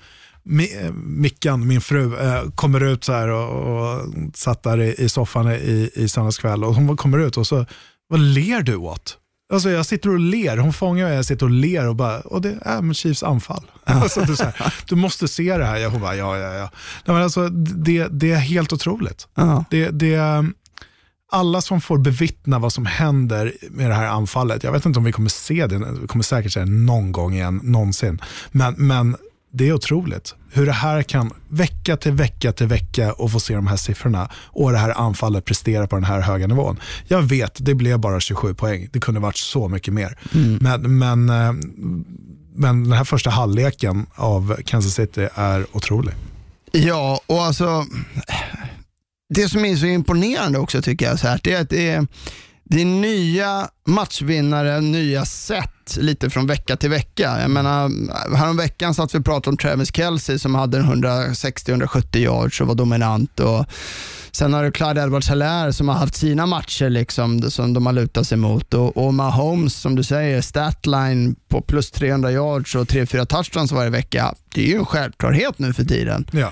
Mi- eh, Mickan, min fru, eh, kommer ut så här och, och satt där i, i soffan i, i söndags kväll och hon kommer ut och så, vad ler du åt? Alltså jag sitter och ler, hon fångar mig, jag sitter och ler och bara, och det är med Chiefs anfall. Alltså, du, här, du måste se det här. Jag hon bara, ja, ja, ja. Nej, men alltså, det, det är helt otroligt. Ja. Det, det, alla som får bevittna vad som händer med det här anfallet, jag vet inte om vi kommer se det, vi kommer säkert se det någon gång igen, någonsin. Men, men det är otroligt hur det här kan vecka till vecka till vecka och få se de här siffrorna och det här anfallet prestera på den här höga nivån. Jag vet, det blev bara 27 poäng. Det kunde varit så mycket mer. Men, men, eh, men den här första halvleken av Kansas City är otrolig. Ja, och alltså det som är så imponerande också tycker jag, så här, det är att det är, det är nya matchvinnare, nya sätt lite från vecka till vecka. Jag menar, häromveckan satt vi och pratade om Travis Kelce som hade 160-170 yards och var dominant. Och sen har du Clyde edwards helaire som har haft sina matcher liksom, som de har lutat sig mot. Och, och Mahomes, som du säger, statline på plus 300 yards och 3-4 touchdowns varje vecka. Det är ju en självklarhet nu för tiden. Ja.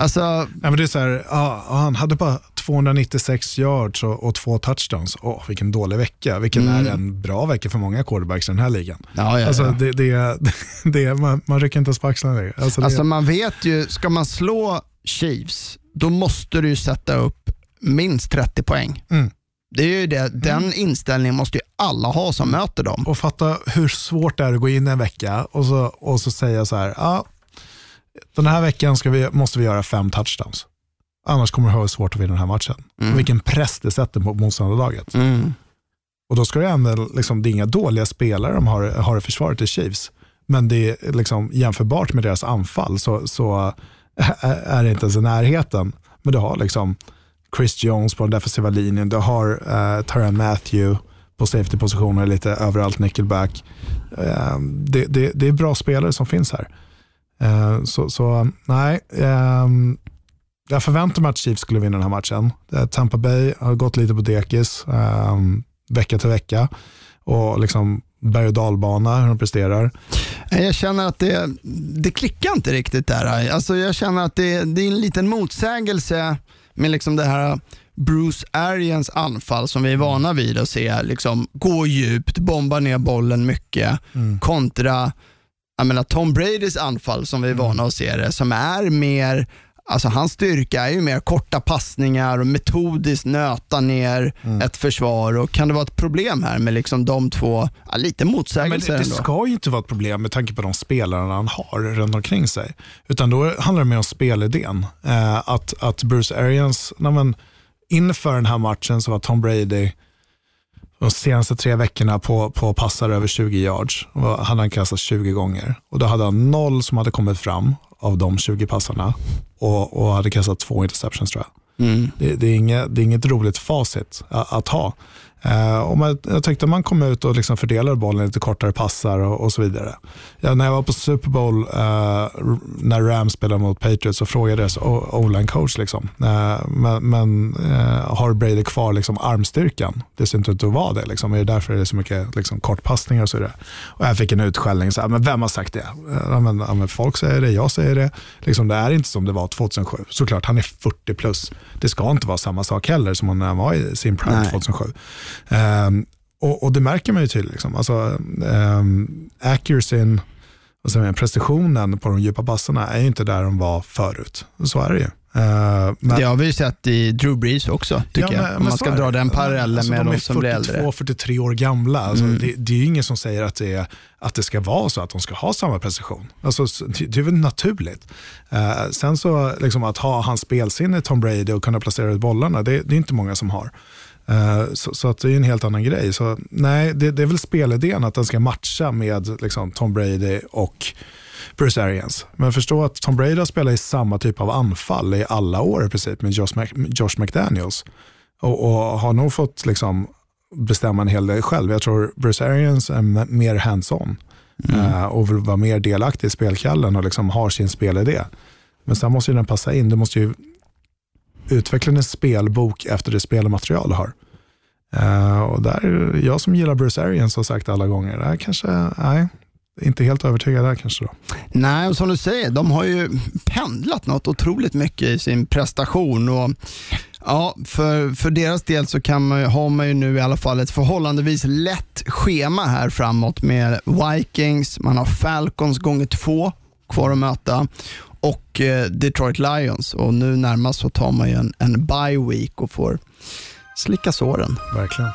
Alltså, Ja, men det är så här, ja, han hade bara 296 yards och, och två touchdowns. Åh, vilken dålig vecka. Vilken är en bra vecka för många quarterbacks i den här ligan. ja, ja, Alltså, ja. det, det, det, man, man rycker inte ens på axlarna längre. Alltså, det, Alltså man vet ju, ska man slå Chiefs, då måste du sätta upp minst 30 poäng. Mm. Det är ju det, den inställningen måste ju alla ha som möter dem. och fatta hur svårt det är att gå in en vecka och så, och så säga så här, ja, den här veckan vi, måste vi göra fem touchdowns. Annars kommer det vara svårt att vinna den här matchen. Mm. Vilken press det sätter på motståndarlaget. Mm. Och då ska det ändå, liksom, det är inga dåliga spelare de har, har i försvaret i Chiefs. Men det är liksom jämförbart med deras anfall så, så är är det inte ens i närheten. Men du har liksom Chris Jones på den defensiva linjen, du har uh, Tyrann Matthew på safety-positioner lite överallt, nickelback. Eh, det, det, det är bra spelare som finns här. Eh, så, så nej, ehm, jag förväntar mig att Chiefs skulle vinna den här matchen. Eh, Tampa Bay har gått lite på dekis ehm, vecka till vecka och liksom berg och dalbana hur de presterar. Jag känner att det, det klickar inte riktigt där. Alltså jag känner att det, det är en liten motsägelse med liksom det här Bruce Arians anfall som vi är vana vid att se liksom, gå djupt, bomba ner bollen mycket kontra jag menar, Tom Bradys anfall som vi är vana att se det, som är mer Alltså hans styrka är ju mer korta passningar och metodiskt nöta ner ett försvar. Och Kan det vara ett problem här med liksom de två, ja, lite Men motsägelser det, det ändå? ska ju inte vara ett problem med tanke på de spelarna han har runt omkring sig. Utan då handlar det mer om spelidén. Eh, att, att Bruce Arians, när man, inför den här matchen så var Tom Brady de senaste tre veckorna på, på passar över 20 yards. Och hade han kastat 20 gånger. Och då hade han noll som hade kommit fram av de 20 passarna och, och hade kastat två interceptions tror jag. Mm. Det, det, är inget, det är inget roligt facit att, att ha. Eh, och man, jag tyckte man kom ut och liksom fördelade bollen lite kortare passar och, och så vidare. Ja, när jag var på Super Bowl, eh, när Rams spelade mot Patriots, så frågade o- o-line coach, liksom, eh, men, men eh, har Brady kvar liksom, armstyrkan? Det ser inte ut att vara det. Liksom. Är det därför det är så mycket liksom, kortpassningar och så vidare? Och jag fick en utskällning, så här, men vem har sagt det? Eh, Ja, men, ja, men folk säger det, jag säger det. Liksom, det är inte som det var 2007. Såklart, han är 40 plus. Det ska inte vara samma sak heller som när han var i sin prime Nej. 2007. Ehm, och, och det märker man ju tydligt. Liksom. Alltså, um, accuracyn, och sen prestationen på de djupa passarna är ju inte där de var förut. Så är det ju. Ehm, men, Det har vi ju sett i Drew Brees också, tycker Ja, jag. men- Om men man ska är dra den parallellen Alltså, med de de, är som blir äldre. 42, 43 år gamla. Alltså, Mm. det, det är ju ingen som säger att det, är, att det ska vara så, att de ska ha samma prestation. Alltså, det, det är väl naturligt. Eh, sen så, liksom, att ha hans spelsinne, Tom Brady, och kunna placera ut bollarna, det, det är inte många som har. Eh, så, så att det är en helt annan grej. Så, nej, det, det är väl spelidén att den ska matcha med liksom, Tom Brady och Bruce Arians. Men förstå att Tom Brady har spelat i samma typ av anfall i alla år i princip med Josh, Mc, Josh McDaniels. Och, och har nog fått liksom, bestämma en hel del själv. Jag tror Bruce Arians är mer hands-on eh, och vill vara mer delaktig i spelkallen och liksom har sin spelidé. Men sen måste ju den passa in. Du måste ju utveckla en spelbok efter det spelmaterial du har. Uh, och där, jag som gillar Bruce Arians har sagt alla gånger, där kanske, nej, inte helt övertygad där kanske då. Nej, och som du säger, de har ju pendlat något otroligt mycket i sin prestation. Och ja, för, för deras del så kan man, har man ju nu i alla fall ett förhållandevis lätt schema här framåt med Vikings, man har Falcons gånger två kvar att möta och eh, Detroit Lions. Och nu närmast så tar man ju en, en bye week och får slicka såren. Verkligen.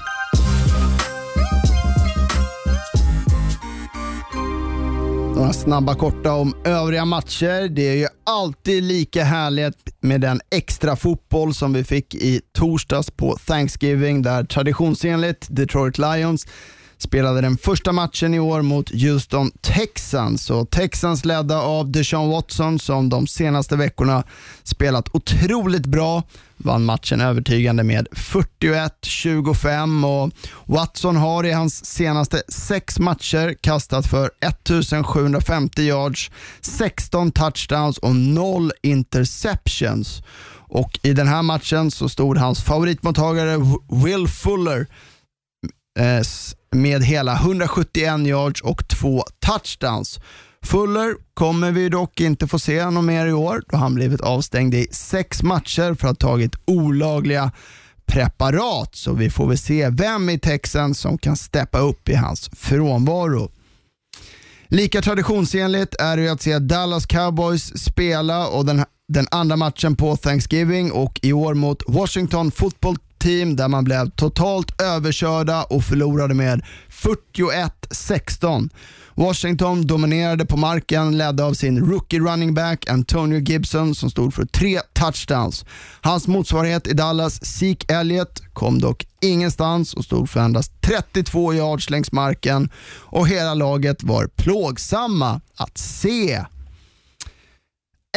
Några snabba korta om övriga matcher. Det är ju alltid lika härligt med den extra fotboll som vi fick i torsdags på Thanksgiving där traditionsenligt Detroit Lions spelade den första matchen i år mot Houston Texans. Och Texans ledda av Deshaun Watson som de senaste veckorna spelat otroligt bra. Vann matchen övertygande med 41-25 och Watson har i hans senaste sex matcher kastat för 1750 yards, 16 touchdowns och 0 interceptions. Och I den här matchen så stod hans favoritmottagare Will Fuller eh, med hela 171 yards och två touchdowns. Fuller kommer vi dock inte få se honom mer i år då han blivit avstängd i sex matcher för att ha tagit olagliga preparat. Så vi får väl se vem i Texans som kan steppa upp i hans frånvaro. Lika traditionsenligt är det att se Dallas Cowboys spela och den, den andra matchen på Thanksgiving och i år mot Washington Football Team där man blev totalt överkörda och förlorade med 41-16. Washington dominerade på marken, ledda av sin rookie running back Antonio Gibson som stod för tre touchdowns. Hans motsvarighet i Dallas, Zeke Elliott, kom dock ingenstans och stod för endast 32 yards längs marken och hela laget var plågsamma att se.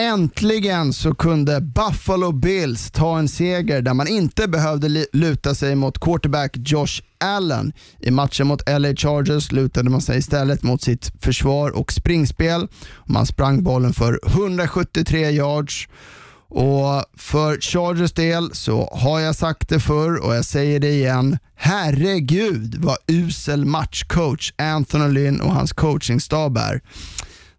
Äntligen så kunde Buffalo Bills ta en seger där man inte behövde luta sig mot quarterback Josh Allen. I matchen mot LA Chargers lutade man sig istället mot sitt försvar och springspel. Man sprang bollen för 173 yards. Och För Chargers del så har jag sagt det förr och jag säger det igen. Herregud vad usel matchcoach Anthony Lynn och hans coachingstab är.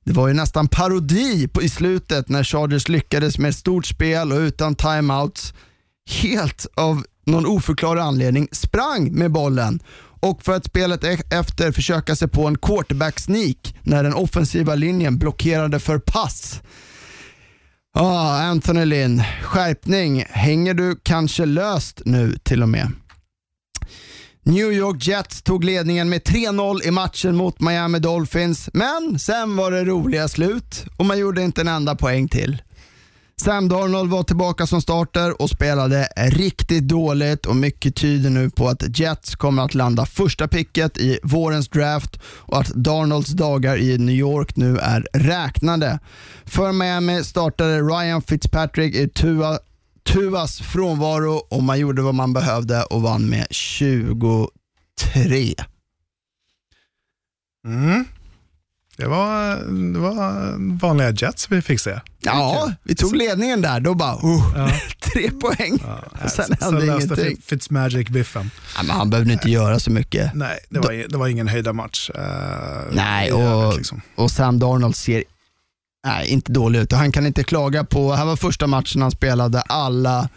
Det var ju nästan parodi på, i slutet när Chargers lyckades med ett stort spel och utan timeouts helt av någon oförklarlig anledning sprang med bollen och för att spelet e- efter försöka sig på en quarterback sneak när den offensiva linjen blockerade för pass. Ah, Anthony Lynn, skärpning. Hänger du kanske löst nu till och med? New York Jets tog ledningen med 3-0 i matchen mot Miami Dolphins, men sen var det roliga slut och man gjorde inte en enda poäng till. Sam Darnold var tillbaka som starter och spelade riktigt dåligt och mycket tyder nu på att Jets kommer att landa första picket i vårens draft och att Darnolds dagar i New York nu är räknade. För Miami startade Ryan Fitzpatrick i Tua Tuas frånvaro och man gjorde vad man behövde och vann med 23. Mm. Det var, det var vanliga Jets vi fick se. Ja, vi tog ledningen där. Då bara, uh, ja. tre poäng. Ja, sen hände ingenting. Fitzmagic-biffen. Ja, han behövde inte göra så mycket. Nej, det var, det var ingen höjda match. Uh, Nej, och, liksom. och Sam Darnold ser nej, inte dålig ut. Han kan inte klaga på, här var första matchen han spelade, alla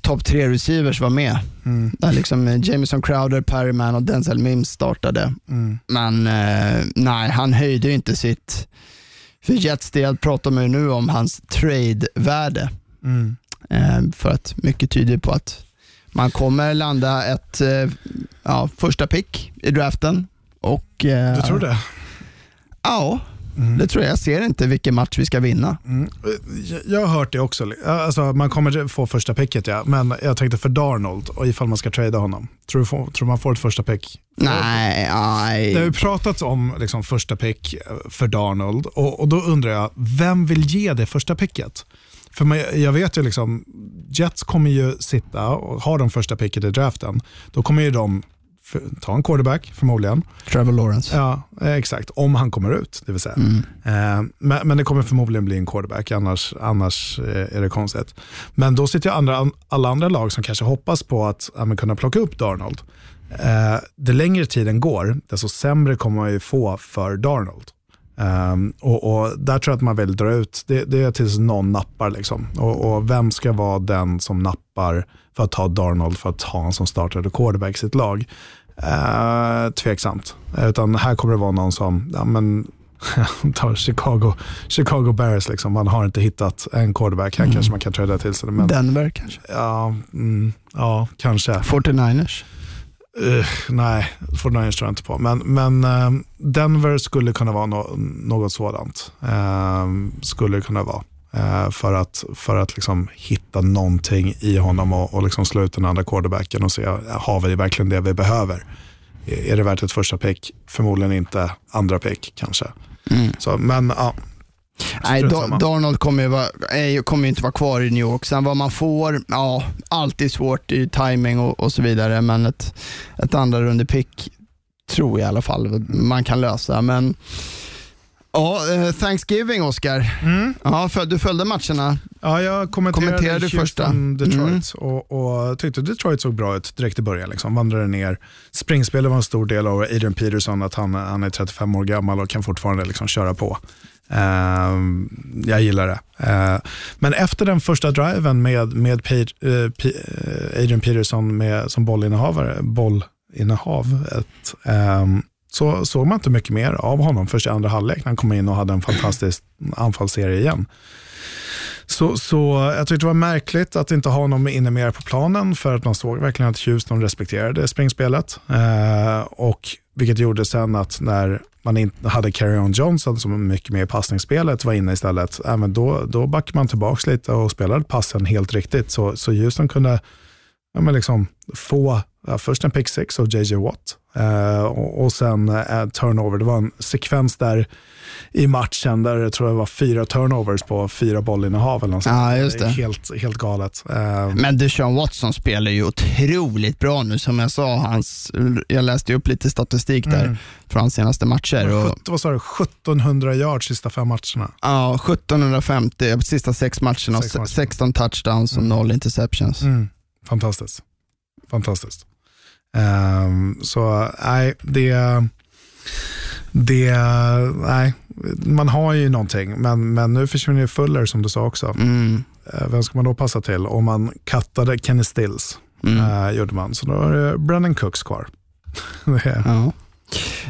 topp tre receivers var med. Mm. Där liksom eh, Jameson Crowder, Perryman och Denzel Mims startade. Mm. Men eh, nej, han höjde ju inte sitt... För Jets del pratar man ju nu om hans trade-värde. Mm. Eh, för att mycket tyder på att man kommer landa ett eh, ja, första pick i draften. Och, eh, du tror det? Ja, Mm. Det tror jag. Jag ser inte vilken match vi ska vinna. Mm. Jag har hört det också. Alltså, man kommer få första picket, ja. men jag tänkte för Darnold och ifall man ska trada honom. Tror du får, tror man får ett första pick? Nej, nej. Det har ju pratats om liksom, första pick för Darnold och, och då undrar jag, vem vill ge det första picket? För man, jag vet ju liksom, Jets kommer ju sitta och ha de första picket i draften. Då kommer ju de ta en quarterback förmodligen. Trevor Lawrence. Ja, eh, exakt. Om han kommer ut, det vill säga. Mm. Eh, men, men, det kommer förmodligen bli en quarterback, annars, annars eh, är det konstigt. Men då sitter andra, alla andra lag som kanske hoppas på att ja, kunna plocka upp Darnold. Eh, det längre tiden går, desto sämre kommer man ju få för Darnold. Um, och, och, Där tror jag att man vill dra ut, det, det är tills någon nappar. Liksom. Och, och, Vem ska vara den som nappar för att ta Darnold för att ha honom som startade quarterback i sitt lag? Uh, tveksamt. Utan här kommer det vara någon som, ja men tar Chicago, Chicago Bears, liksom. man har inte hittat en quarterback. Här mm. kanske man kan träda till sig. Men, Denver kanske? Ja, mm, ja kanske. 49ers? Uh, nej, 49ers tror jag inte på. Men, men uh, Denver skulle kunna vara no något sådant. Uh, skulle kunna vara. Eh, för att, för att liksom hitta någonting i honom och, och liksom slå ut den andra quarterbacken och se, har vi verkligen det vi behöver? Är det värt ett första pick? Förmodligen inte. Andra pick kanske. Mm. Så, men ja. Nej, Darnold kommer ju, vara, kommer ju inte vara kvar i New York. Sen vad man får, ja, alltid svårt i timing och, och så vidare. Men ett, ett andra runde pick tror jag i alla fall man kan lösa. Men Ja, eh, Thanksgiving Oscar. Mm. Ja, för, du följde matcherna. Ja, jag kommenterade, Kommenterade första. Mm. Detroit och, och tyckte Detroit såg bra ut direkt i början. Liksom. Vandrade ner. Springspelet var en stor del av Adrian Peterson, att han, han är 35 år gammal och kan fortfarande liksom köra på. Ehm, jag gillar det. Ehm, men efter den första driven med, med Page, eh, P- eh, Adrian Peterson med, som bollinnehavare, bollinnehavet, ehm, så såg man inte mycket mer av honom först i andra halvlek när han kom in och hade en fantastisk anfallsserie igen. Så, så jag tyckte det var märkligt att inte ha honom inne mer på planen för att man såg verkligen att Houston respekterade springspelet. Eh, och vilket gjorde sen att när man inte hade Carry-On Johnson som är mycket mer i passningsspelet var inne istället, äh, men då, då backade man tillbaka lite och spelade passen helt riktigt. Så, så Houston kunde ja, men liksom få först en pick six av JJ Watt eh, och, sen eh, turnover. Det var en sekvens där i matchen där jag tror det var fyra turnovers på fyra bollinnehav. Eller något. Ja, just det. Helt, helt galet. Eh, Men Deshaun Watson spelar ju otroligt bra nu. Som jag sa, hans, jag läste upp lite statistik där Mm. från hans senaste matcher. Och, 17, vad sa du, 1700 yards sista fem matcherna. ja, 1750, sista sex matcherna, Sex matcher. 16 touchdowns och noll interceptions. Mm. Fantastiskt. Fantastiskt. Ehm, så nej, det, det, nej, man har ju någonting, men, men nu försvinner ju Fuller som du sa också. Mm. Eh, Vem ska man då passa till? Om man kattade Kenny Stills, Mm. eh, gjorde man, så då är det Brennan Cooks kvar. Ja.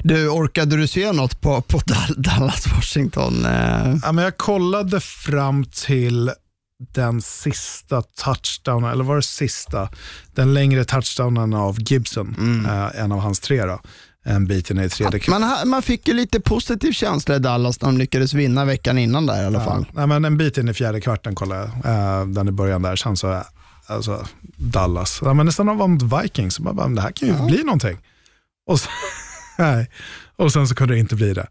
Du, orkade du se något på, på Dal- Dallas-Washington? Eh, Ja, men jag kollade fram till den sista touchdownen, eller var det sista? Den längre touchdownen av Gibson, eh, en av hans tre då. En bit in i tredje kvarten. man, man fick ju lite positiv känsla i Dallas när de lyckades vinna veckan innan där i alla fall. Nej, men en bit in i fjärde kvarten kollade jag, eh, den i början där. Sen så, alltså, Dallas. Ja, men nästan var mot Vikings, så bara, det här kan ju bli någonting. Och, så, nej. och sen så kunde det inte bli det.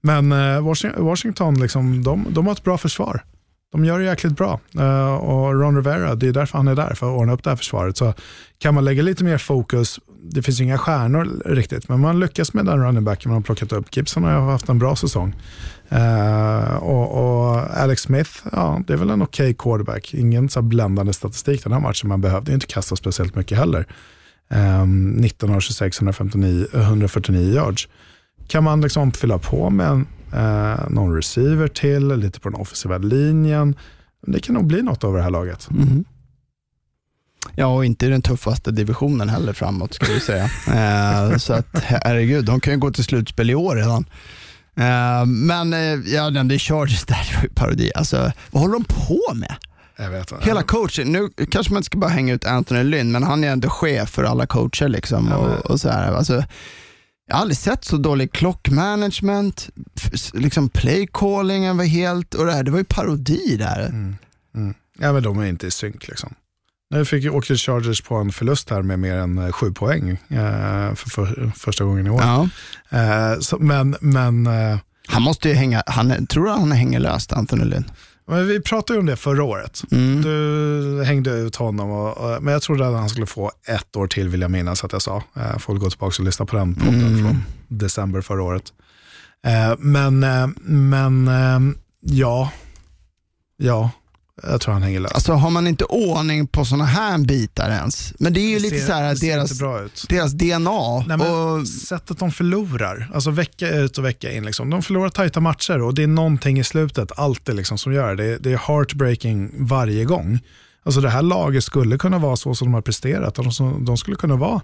Men eh, Washington, Washington liksom, de, de har ett bra försvar. De gör det jäkligt bra. Eh, och Ron Rivera, det är därför han är där, för att ordna upp det här försvaret. Så kan man lägga lite mer fokus, det finns inga stjärnor riktigt, men man lyckas med den running backen man har plockat upp. Gibson har ju haft en bra säsong. Eh, och, och Alex Smith, ja, det är väl en okej quarterback. Ingen så bländande statistik den här matchen, man behövde inte kasta speciellt mycket heller. Ehm, um, 19 av 26, 159, 149 yards. Kan man liksom fylla på med en, eh, någon receiver till, lite på den offensiva linjen. Det kan nog bli något av det här laget. Mhm. Ja, och inte i den tuffaste divisionen heller framåt ska vi säga. eh, så att herregud, de kan ju gå till slutspel i år redan. Eh, men eh, ja, den där Chargers där, det var ju parodi. Alltså, vad håller de på med? Jag. Hela coachen, nu kanske man inte ska bara hänga ut Anthony Lynn, men han är ändå chef för alla coacher. Liksom, och, och så här. Alltså, jag har aldrig sett så dålig clockmanagement, f- liksom playcallingen var helt, och det här, det var ju parodi där. Mm. Ja, men de är inte i synk. Liksom. Nu fick, åkte Chargers på en förlust här med mer än eh, sju poäng eh, för, för första gången i år. Ja. Eh, så, men men eh, Han måste ju hänga, han, tror du han hänger löst, Anthony Lynn? Men vi pratade ju om det förra året. Mm. Du hängde ut honom, och, och, men jag trodde att han skulle få ett år till vill jag minnas att jag sa. Jag får väl gå tillbaka och lyssna på den podden Mm. från december förra året. Eh, men eh, men eh, ja, ja, jag tror han hänger löst. Alltså har man inte ordning på sådana här bitar ens? Men det är ju Det lite ser- så här deras, deras DNA. Nej, men och, Sättet de förlorar, alltså vecka ut och vecka in. Liksom. De förlorar tajta matcher och det är någonting i slutet alltid liksom, som gör det. Det är heartbreaking varje gång. Alltså det här laget skulle kunna vara så som de har presterat. De, som- de skulle kunna vara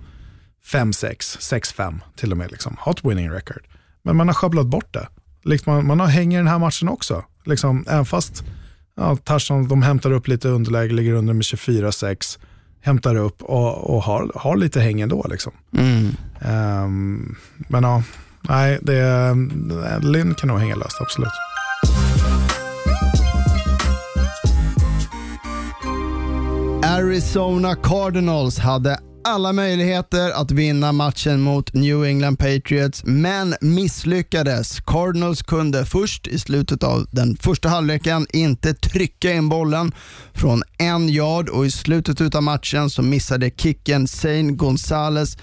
5-6, 6-5 till och med. Liksom. Hot winning record. Men man har sjabblat bort det. Liksom man, man har hänger i den här matchen också. Liksom, även fast ja, Tarzan, de hämtar upp lite underläge, ligger under med 24-6, hämtar upp och, och har, har lite häng ändå. Liksom. mm. Ehm, men ja, nej, det, Lynn kan nog hänga löst, absolut. Arizona Cardinals hade alla möjligheter att vinna matchen mot New England Patriots, men misslyckades. Cardinals kunde först i slutet av den första halvleken inte trycka in bollen från en yard och i slutet av matchen så missade kicken Zane Gonzalez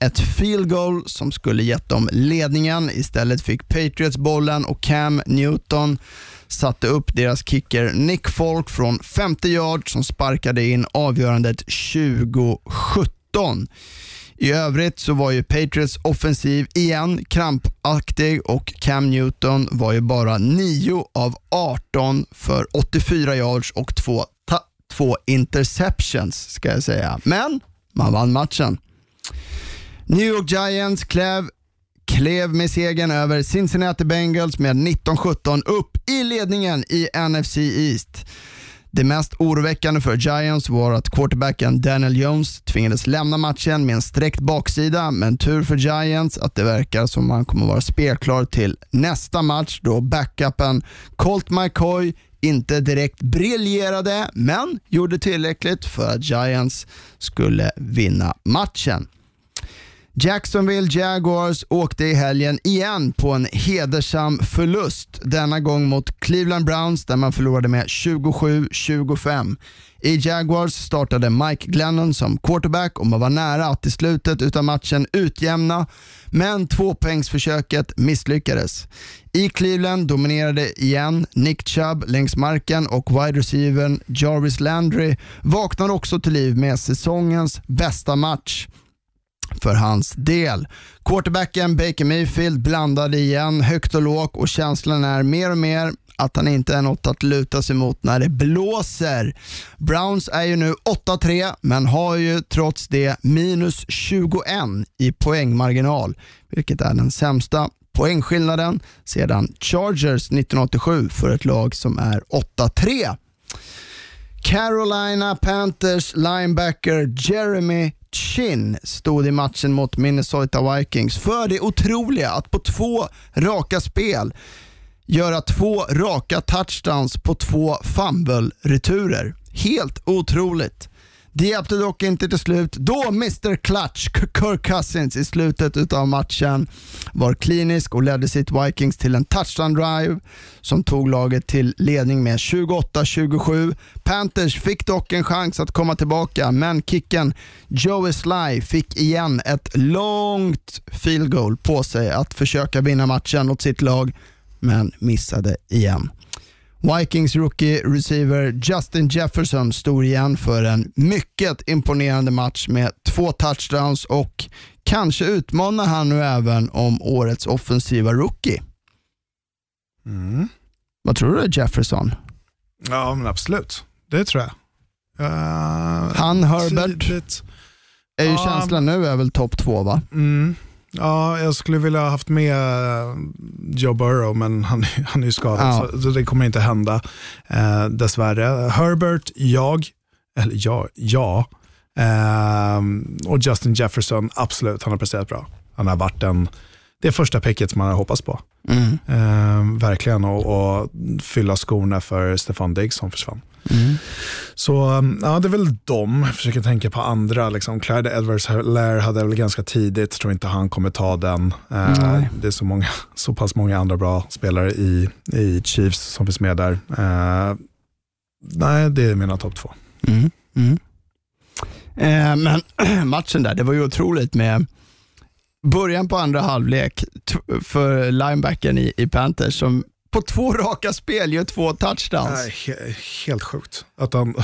ett field goal som skulle gett dem ledningen. Istället fick Patriots bollen och Cam Newton satte upp deras kicker Nick Folk från 50 yard som sparkade in avgörandet 2017. I övrigt så var ju Patriots offensiv igen krampaktig och Cam Newton var ju bara 9 av 18 för 84 yards och två, två interceptions ska jag säga. Men man vann matchen. New York Giants klev, klev med segern över Cincinnati Bengals med 19-17 upp i ledningen i NFC East. Det mest oroväckande för Giants var att quarterbacken Daniel Jones tvingades lämna matchen med en sträckt baksida, men tur för Giants att det verkar som att han kommer vara spelklar till nästa match då backupen Colt McCoy inte direkt briljerade, men gjorde tillräckligt för att Giants skulle vinna matchen. Jacksonville Jaguars åkte i helgen igen på en hedersam förlust. Denna gång mot Cleveland Browns där man förlorade med 27-25. I Jaguars startade Mike Glennon som quarterback och man var nära att i slutet av matchen utjämna, men tvåpoängsförsöket misslyckades. I Cleveland dominerade igen Nick Chubb längs marken och wide receivern Jarvis Landry vaknade också till liv med säsongens bästa match för hans del. Quarterbacken Baker Mayfield blandade igen högt och lågt och känslan är mer och mer att han inte är något att luta sig mot när det blåser. Browns är ju nu 8-3 men har ju trots det minus 21 i poängmarginal, vilket är den sämsta poängskillnaden sedan Chargers 1987 för ett lag som är 8-3. Carolina Panthers linebacker Jeremy Chin stod i matchen mot Minnesota Vikings för det otroliga att på två raka spel göra två raka touchdowns på två fumble-returer. Helt otroligt. Det hjälpte dock inte till slut då Mr Clutch, Kirk Cousins i slutet av matchen var klinisk och ledde sitt Vikings till en touchdown drive som tog laget till ledning med 28-27. Panthers fick dock en chans att komma tillbaka men kicken Joey Sly fick igen ett långt field goal på sig att försöka vinna matchen åt sitt lag men missade igen. Vikings rookie receiver Justin Jefferson stod igen för en mycket imponerande match med två touchdowns och kanske utmanar han nu även om årets offensiva rookie. Mm. Vad tror du Jefferson? Ja, men absolut. Det tror jag. Uh, han, Herbert, tidigt. är ju uh, känslan nu är väl topp två va? Mm. Ja, jag skulle vilja ha haft med eh, Joe Burrow, men han, han är ju skadad, ja. så, det kommer inte hända eh, dessvärre. Herbert, jag, eller ja, ja. Eh, och Justin Jefferson, absolut, han har presterat bra. Han har varit en, det första picket som man har hoppats på. Mm. Eh, verkligen, och, och fylla skorna för Stefan Diggs som försvann. Mm. Så um, ja, det är väl dem. Jag försöker tänka på andra. Liksom. Clyde edwards Lair hade väl ganska tidigt, tror inte han kommer ta den. Uh, det är så, många, så pass många andra bra spelare i, i Chiefs som finns med där. Uh, nej, det är mina topp två. Mm. Mm. Eh, men matchen där, det var ju otroligt med början på andra halvlek för linebacken i, i Panthers som på två raka spel gör två touchdowns. Nej, helt sjukt att han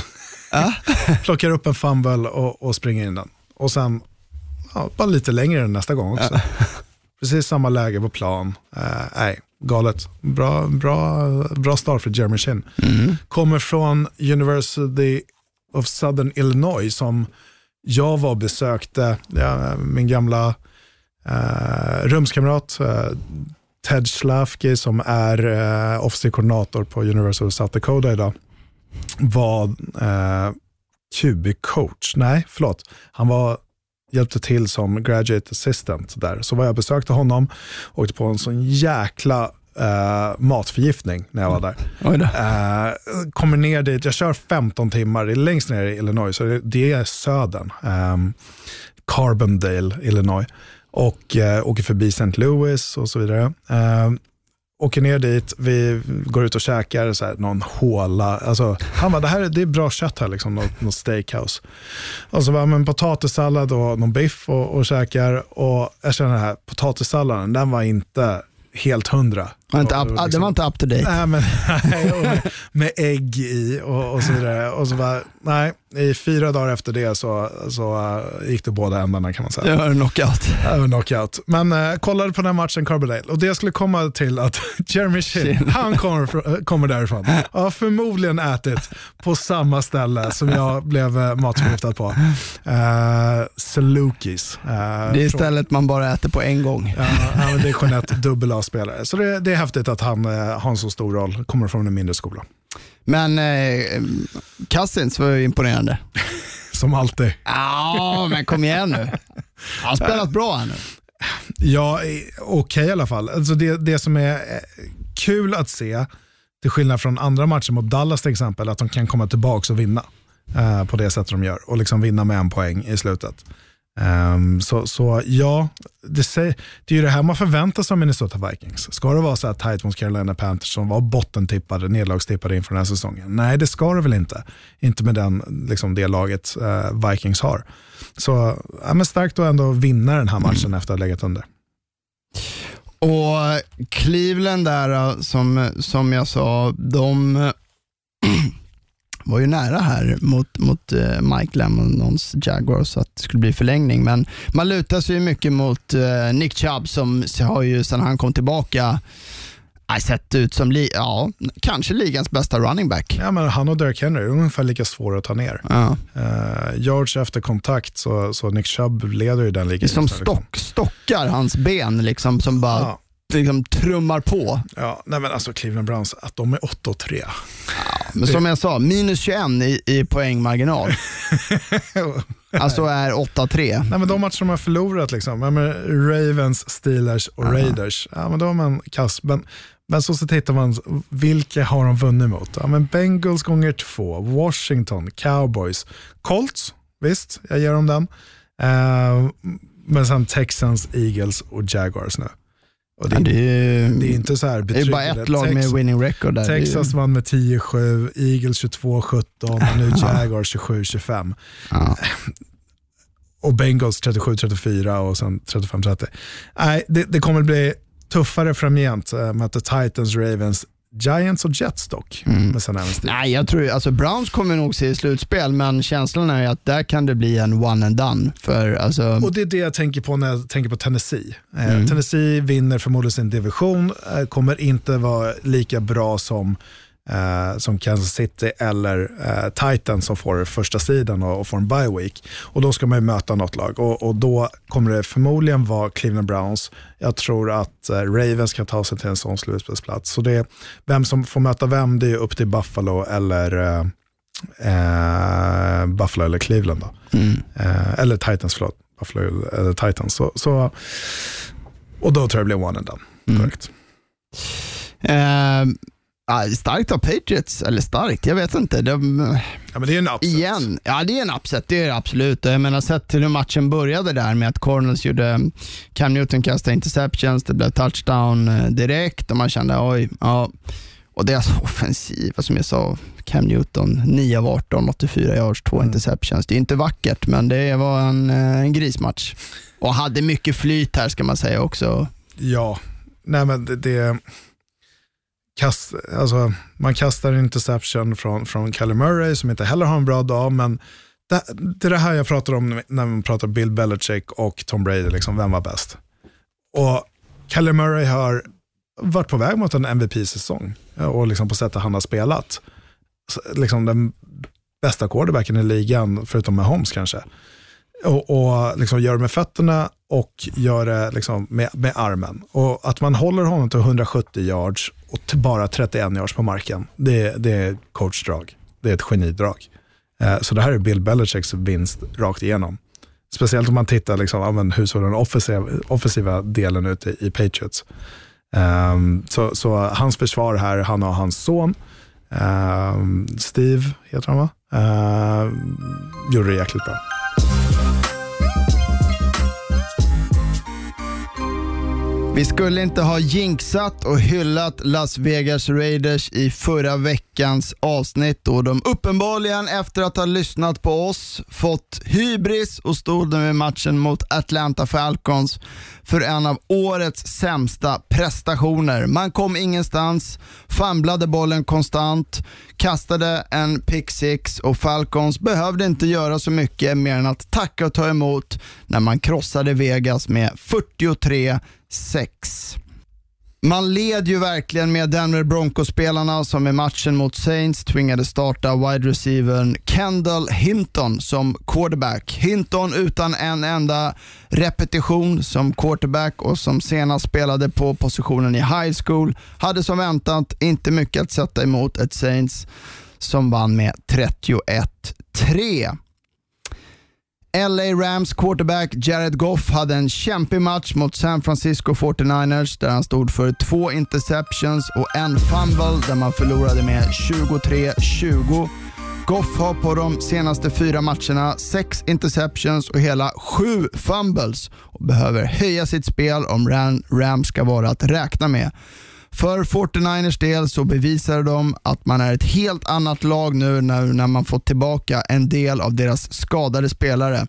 plockar upp en fumble och, och springer in den. Och sen ja, bara lite längre nästa gång också. Precis samma läge på plan. Uh, nej, galet. Bra, bra, bra start för Jeremy Chin. Mm. Kommer från University of Southern Illinois som jag var och besökte. Ja, min gamla uh, rumskamrat uh, Ted Schlafke som är eh, offensiv koordinator på University of South Dakota idag var eh, QB-coach. Nej, förlåt. Han var hjälpte till som graduate assistant där. Så var jag besökte honom och åkte på en sån jäkla Uh, matförgiftning när jag var där. Uh, kommer ner dit, jag kör 15 timmar, det är längst ner i Illinois, så det, det är södern. Um, Carbondale, Illinois och eh, åker förbi St. Louis och så vidare. Eh, åker ner dit, vi går ut och käkar så här, någon håla. Alltså, han bara, det här är, det är bra kött här, liksom, något, något steakhouse. Och så var men potatissallad och någon biff och, och käkar. Och jag känner den här potatissalladen, den var inte helt hundra. Var inte up, Det liksom- var inte up to date. Nej, men, nej, med, med ägg i och, och så vidare. Och så bara, nej, i fyra dagar efter det så, så uh, gick det båda ändarna kan man säga. Det var knockout. Ja, knockout. Men uh, kollade på den matchen Carbondale och det jag skulle komma till att Jeremy Shinn, han kommer, äh, kommer därifrån. Har förmodligen ätit på samma ställe som jag blev uh, matförgiftad på. Uh, Salukis. Uh, Det är stället man bara äter på en gång. Ja, det är Jeanette, dubbel A-spelare. Så det, det häftigt att han eh, har en så stor roll, kommer från en mindre skola. Men eh, Cousins var ju imponerande. Som alltid. Ja, men kom igen nu. Han har spelat bra här nu. Ja, okej i alla fall. Alltså det, det som är eh, kul att se, till skillnad från andra matcher mot Dallas till exempel, att de kan komma tillbaka och vinna eh, på det sättet de gör och liksom vinna med en poäng i slutet. Ehm, så, så ja, det, säger, det är ju det här man förväntar sig av Minnesota Vikings. Ska det vara så här tight mot Carolina Panthers som var bottentippade, nedlagstippade inför den här säsongen? Nej, det ska det väl inte. Inte med den, liksom det laget eh, Vikings har. Så ja, men starkt att ändå vinna den här matchen efter att ha legat under. Och Cleveland där, då, som, som jag sa, de var ju nära här mot, mot eh, Mike Jaguars så att det skulle bli förlängning. Men man lutar sig ju mycket mot eh, Nick Chubb som har ju sedan han kom tillbaka sett ut som, li- ja, kanske ligans bästa running back. Ja, men han och Derek Henry är ungefär lika svåra att ta ner. Ja. Uh, yards efter kontakt så, så Nick Chubb leder ju den ligan. som nu, liksom. stock, stockar hans ben liksom, som bara Ja, liksom, trummar på. ja, nej men alltså Cleveland Browns, att de är 8 och 3. Men som jag sa, minus 21 i, i poängmarginal. Alltså är 8-3. Nej, men de matcher de har förlorat, liksom, ja, men Ravens, Steelers och Raiders, ja, men då har man kass. Men, men så, så tittar man, vilka har de vunnit mot? Ja, men Bengals gånger två, Washington, Cowboys, Colts, visst, jag ger dem den. Eh, men sen Texans, Eagles och Jaguars nu. Och det, Ja, det är, det är inte så här det är bara ett lag med winning record där. Är Texas vann med 10-7, Eagles 22-17 och nu Jaguars 27-25. Ja. Och Bengals 37-34 och sen 35-30. Nej, det, det kommer bli tuffare framgent. Uh, möter Titans, Ravens, Giants och Jets dock. Mm. Nej, jag tror alltså Browns kommer nog se i slutspel, men känslan är att där kan det bli en one and done. För alltså, Och det är det jag tänker på när jag tänker på Tennessee. Eh, Mm. Tennessee vinner förmodligen sin division, eh, kommer inte vara lika bra som, eh, som Kansas City eller eh, Titans som får första sidan och, och får en bye week. Och då ska man ju möta något lag och, och då kommer det förmodligen vara Cleveland Browns. Jag tror att eh, Ravens kan ta sig till en sån slutspelsplats. Så det, vem som får möta vem, det är upp till Buffalo eller eh, eh, Buffalo eller Cleveland. Då. mm. Eh, eller Titans, förlåt. Buffalo eller Titans. Så, så, och då tror jag det blir one and done. Mm. Korrekt. eh, ja, starkt av Patriots, eller starkt, jag vet inte. De, Ja, men det är en upset. igen, ja det är en upset, det är det absolut. Jag menar sett till hur matchen började där med att Cardinals gjorde, Cam Newton kastade interceptions, det blev touchdown eh, direkt och man kände oj, ja. Och deras offensiva som jag sa, Cam Newton, 9 av 18, 84 yards, 2 Mm. interceptions. Det är inte vackert, men det var en, eh, en grismatch. Och hade mycket flyt här ska man säga också. Ja, nej men det, det kast, alltså, man kastar en interception från, från Kelly Murray som inte heller har en bra dag, men det, det är det här jag pratar om när man pratar Bill Belichick och Tom Brady, liksom, vem var bäst? Och Kelly Murray har varit på väg mot en MVP-säsong eh, och liksom på sättet han har spelat. Liksom den bästa quarterbacken i ligan, förutom med Holmes kanske. Och, och liksom gör det med fötterna och gör det liksom med, med armen. Och att man håller honom till 170 yards och till bara 31 yards på marken, det, det är coachdrag. Det är ett genidrag. Eh, så det här är Bill Belichicks vinst rakt igenom. Speciellt om man tittar liksom, ja, men hur såg den offensiva, offensiva delen ut i, i Patriots. Um, så, så hans försvar här, han och hans son, um, Steve heter han va? Uh, gjorde det jäkligt bra. Vi skulle inte ha jinxat och hyllat Las Vegas Raiders i förra veckans avsnitt då de uppenbarligen efter att ha lyssnat på oss fått hybris och stod nu i matchen mot Atlanta Falcons för en av årets sämsta prestationer. Man kom ingenstans, famblade bollen konstant, kastade en pick six och Falcons behövde inte göra så mycket mer än att tacka och ta emot när man krossade Vegas med 43 6. Man led ju verkligen med Denver Broncos-spelarna som i matchen mot Saints tvingade starta wide receivern Kendall Hinton som quarterback. Hinton utan en enda repetition som quarterback och som senast spelade på positionen i high school hade som väntat inte mycket att sätta emot ett Saints som vann med 31-3. LA Rams quarterback Jared Goff hade en kämpig match mot San Francisco 49ers där han stod för två interceptions och en fumble där man förlorade med 23-20. Goff har på de senaste fyra matcherna sex interceptions och hela sju fumbles och behöver höja sitt spel om Rams ska vara att räkna med. För 49ers del så bevisade de att man är ett helt annat lag nu när, när man fått tillbaka en del av deras skadade spelare.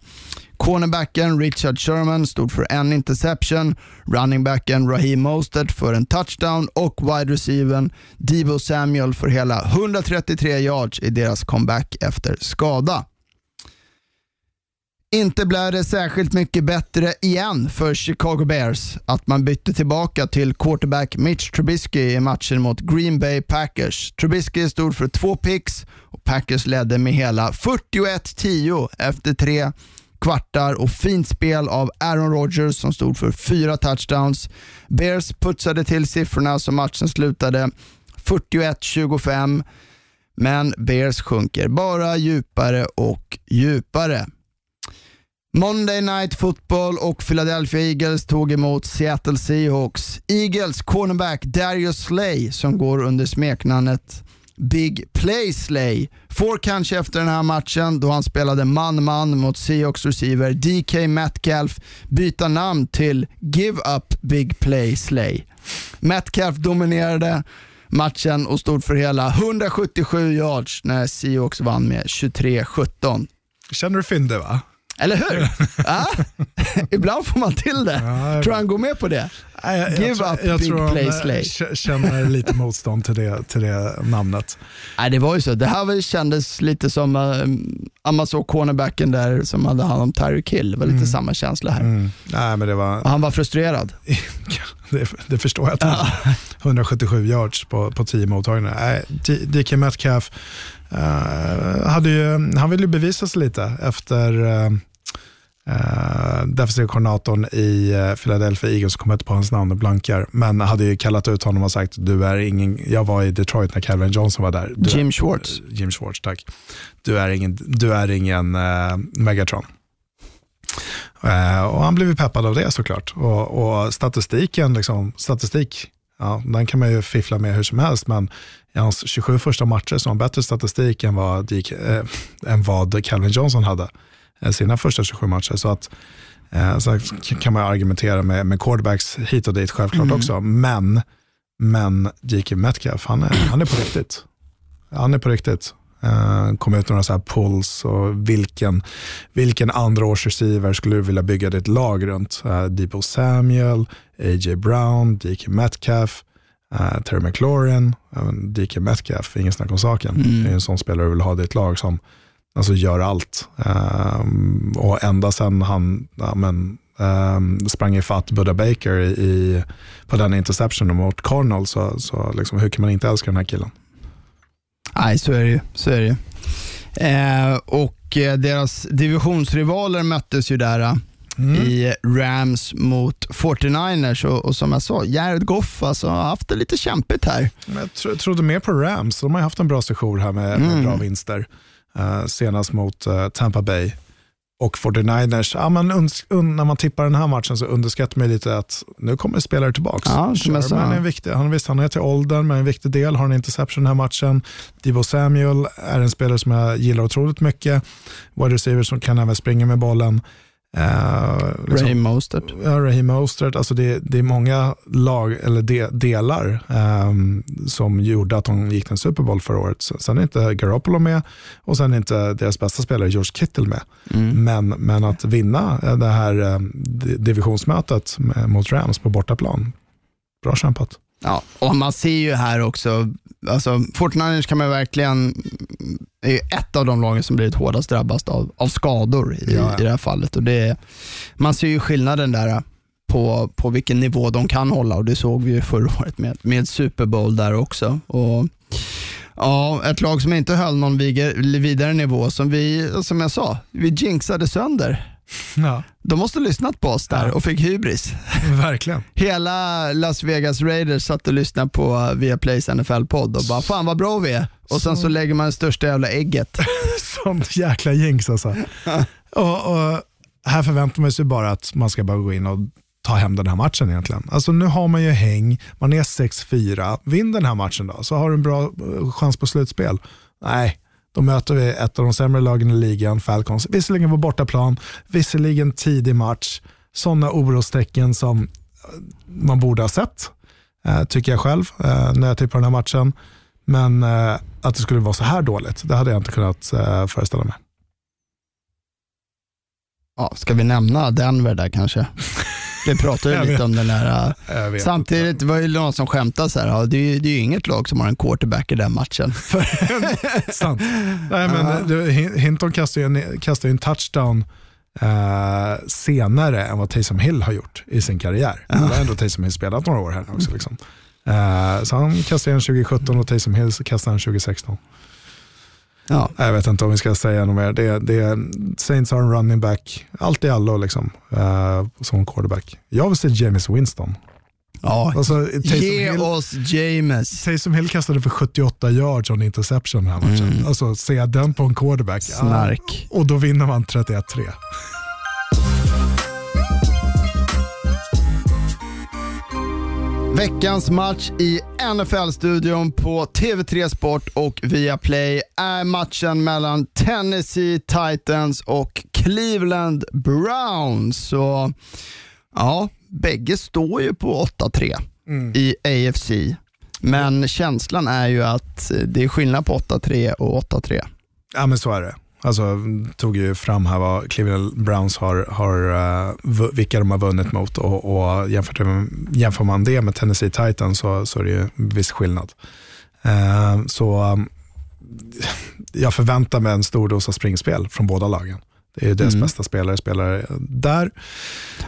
Cornerbacken Richard Sherman stod för en interception, runningbacken Raheem Mostert för en touchdown och wide receivern Debo Samuel för hela 133 yards i deras comeback efter skada. Inte blev det särskilt mycket bättre igen för Chicago Bears att man bytte tillbaka till quarterback Mitch Trubisky i matchen mot Green Bay Packers. Trubisky stod för två picks och Packers ledde med hela 41-10 efter tre kvartar och fint spel av Aaron Rodgers som stod för fyra touchdowns. Bears putsade till siffrorna så matchen slutade 41-25 men Bears sjunker bara djupare och djupare. Monday Night Football och Philadelphia Eagles tog emot Seattle Seahawks. Eagles cornerback Darius Slay, som går under smeknamnet Big Play Slay, får kanske efter den här matchen, då han spelade man-man mot Seahawks receiver DK Metcalf, byta namn till Give Up Big Play Slay. Metcalf dominerade matchen och stod för hela 177 yards när Seahawks vann med 23-17. Känner du fyndig va? Eller hur? ja? Ibland får man till det. Ja, tror han går med på det? Nej, jag, Give jag, up jag big tror play han slay. känner lite motstånd till det, till det namnet. Nej, det var ju så. Det här kändes lite som uh, Amazon cornerbacken där som hade hand om Tyreek Hill. Det var lite mm. samma känsla här. Mm. Nej, men det var... Och han var frustrerad. det, det, förstår jag. Ja. 177 yards på, på 10 mottagningar. DK Metcalf hade ju, han ville ju bevisa sig lite efter uh, uh, defensiva koordinatorn i uh, Philadelphia Eagles, som kom inte på hans namn och blankar, men hade ju kallat ut honom och sagt du är ingen, jag var i Detroit när Calvin Johnson var där. Du Jim Schwartz. Uh, Jim Schwartz, tack. Du är ingen, du är ingen Megatron. och han blev ju peppad av det såklart. Och, och statistiken, liksom, statistik Ja, den kan man ju fiffla med hur som helst, men i hans 27 första matcher så har han bättre statistik än vad, äh, än vad Calvin Johnson hade äh, sina första 27 matcher. Så att äh, så kan man argumentera med, med quarterbacks hit och dit självklart mm. också, men, men DK Metcalf, han är, han är på riktigt. Han är på riktigt. Uh, kom ut några så här pulls och vilken, vilken andra års receiver skulle du vilja bygga ditt lag runt? Uh, Debo Samuel, A.J. Brown, DK Metcalf, uh, Terry McLaurin, uh, DK Metcalf, ingen snack om saken. Mm. Det är en sån spelare du vill ha i ditt lag som alltså, gör allt. Uh, och ända sen han ja, men, um, sprang ifatt Buddha Baker i, på den interceptionen mot Cardinal så, så liksom, hur kan man inte älska den här killen? Nej, så är det ju. Så är det ju. Eh, och eh, deras divisionsrivaler möttes ju där mm. i Rams mot 49ers och, och, som jag sa, Jared Goff alltså, har haft det lite kämpigt här. Jag tro, trodde mer på Rams. De har haft en bra session här med, mm. med bra vinster. Uh, senast mot uh, Tampa Bay och 49ers, ja, men när man tippar den här matchen så underskattar man lite att nu kommer spelare tillbaka. Ja, Sherman är viktig. Han, visst, han är till åldern, men en viktig del. Har en interception den här matchen. Divo Samuel är en spelare som jag gillar otroligt mycket. Wide receiver som kan även springa med bollen. Liksom- Raheem Mostert. Ja, Raheem Mostert. Alltså det, det är många lag, eller de, delar ehm, som gjorde att de gick till en Super Bowl förra året. Sen är inte Garoppolo med och sen är inte deras bästa spelare George Kittle med. Men, men att vinna eh, det här di- divisionsmötet mot Rams på bortaplan, bra kämpat. Ja, och man ser ju här också, alltså 49ers kan man verkligen, är ju ett av de lagen som blivit hårdast drabbast av, av skador i, Ja, ja. i det här fallet. Och det, man ser ju skillnaden där på, på vilken nivå de kan hålla och det såg vi ju förra året med, med Super Bowl där också. Och, ja, ett lag som inte höll någon vidare, vidare nivå, som vi, som jag sa, vi jinxade sönder. Ja, De måste ha lyssnat på oss där Ja. och fick hybris. verkligen. Hela Las Vegas Raiders satt och lyssnade på Viaplays NFL-podd och bara “Fan vad bra vi är” och sen så lägger man det största jävla ägget. Sånt jäkla jinx alltså. och, och här förväntar man sig bara att man ska bara gå in och ta hem den här matchen egentligen. Alltså nu har man ju häng, man är 6-4, vinn den här matchen då, så har du en bra eh, chans på slutspel. Nej, då möter vi ett av de sämre lagen i ligan, Falcons. Visserligen på bortaplan, visserligen tidig match, sådana orostecken som eh, man borde ha sett, eh, tycker jag själv, eh, när jag tippar den här matchen. Men att det skulle vara så här dåligt, det hade jag inte kunnat föreställa mig. Ja, ska vi nämna Denver där kanske? Vi pratade ju lite om den där. äh, Samtidigt var det någon som skämtade så här, ja, det, är, ju- det är ju inget lag som har en quarterback i den matchen. Sant. Nej, men Hin- Hinton kastar ju en, kastar ju en touchdown eh, senare än vad Taysom Hill har gjort i sin karriär. Det var ändå Taysom Hill spelat några år här också. Liksom. Eh, så han kastade en 2017 och Taysom Hill kastade en 2016. Ja, Jag vet inte om vi ska säga något mer. Det, det, Saints har en running back, allt i allo liksom, eh, som quarterback. Jag vill se James Winston. ja. Alltså, Ge Hill, oss James. Taysom Hill kastade för 78 yards och en interception den här matchen. Alltså se den på en quarterback. Ja. Snark. Och då vinner man 31-3. Veckans match i NFL-studion på TV3 Sport och Viaplay är matchen mellan Tennessee Titans och Cleveland Browns. Så, ja, bägge står ju på 8-3 i AFC. Men känslan är ju att det är skillnad på 8-3 och 8-3. Ja men så är det. Alltså tog ju fram här vad Cleveland Browns har, har uh, vilka de har vunnit mot och, och jämfört med, jämför man det med Tennessee Titans så, så är det ju viss skillnad. Eh, så um, jag förväntar mig en stor dos av springspel från båda lagen. Det är deras bästa spelare spelar där.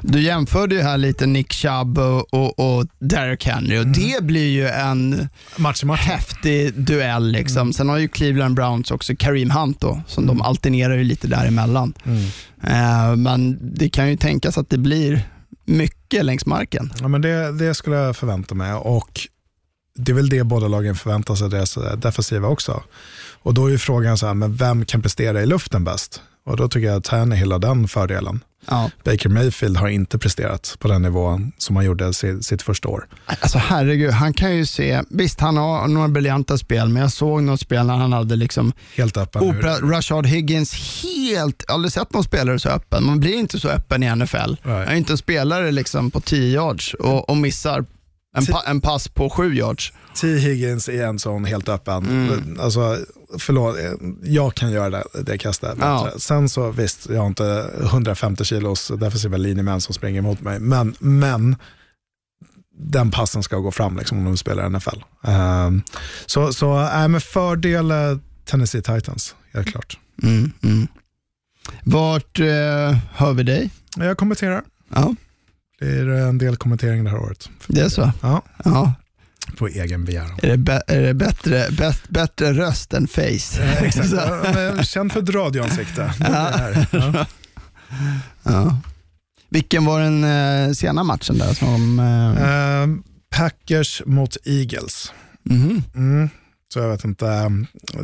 Du jämförde ju här lite Nick Chubb och, och, och Derrick Henry och det blir ju en Match match. häftig duell. Liksom. Sen har ju Cleveland Browns också Kareem Hunt då, som de alternerar ju lite däremellan. Eh, men det kan ju tänkas att det blir mycket längs marken. Ja, men det, det skulle jag förvänta mig och det är väl det båda lagen förväntar sig, deras defensiva också. Och då är ju frågan så här, men vem kan prestera i luften bäst? Och då tycker jag att Tannehill har den fördelen. Ja. Baker Mayfield har inte presterat på den nivån som han gjorde sitt, första år. Alltså herregud, han kan ju se, visst han har några briljanta spel, men jag såg något spel när han hade liksom Helt öppen. opera, Rashard Higgins helt, jag har aldrig sett någon spelare så öppen. Man blir inte så öppen i NFL. Nej. Jag är inte en spelare liksom på 10 yards och, och missar en, pa, en pass på 7 yards. T. Higgins är en sån helt öppen. Mm. Alltså, förlåt, jag kan göra det, det kastet Ja. Sen så visst, jag har inte 150 kilos defensiva linjemän som springer emot mig, men, men den passen ska gå fram liksom, om de spelar NFL. Um, så så äh, med fördel eh, Tennessee Titans, helt klart. Mm, mm. Vart eh, hör vi dig? Jag kommenterar. Ja, Det är en del kommentering det här året. det är så. Ja, Ja. på egen begäran. Är det, är det bättre, bäst, bättre röst än face? Eh, Exakt. Känn för ett radioansikte. Ja. ja. Vilken var den eh, sena matchen där? Som, eh, Ehm, Packers mot Eagles. mhm. Mm. Så jag vet inte,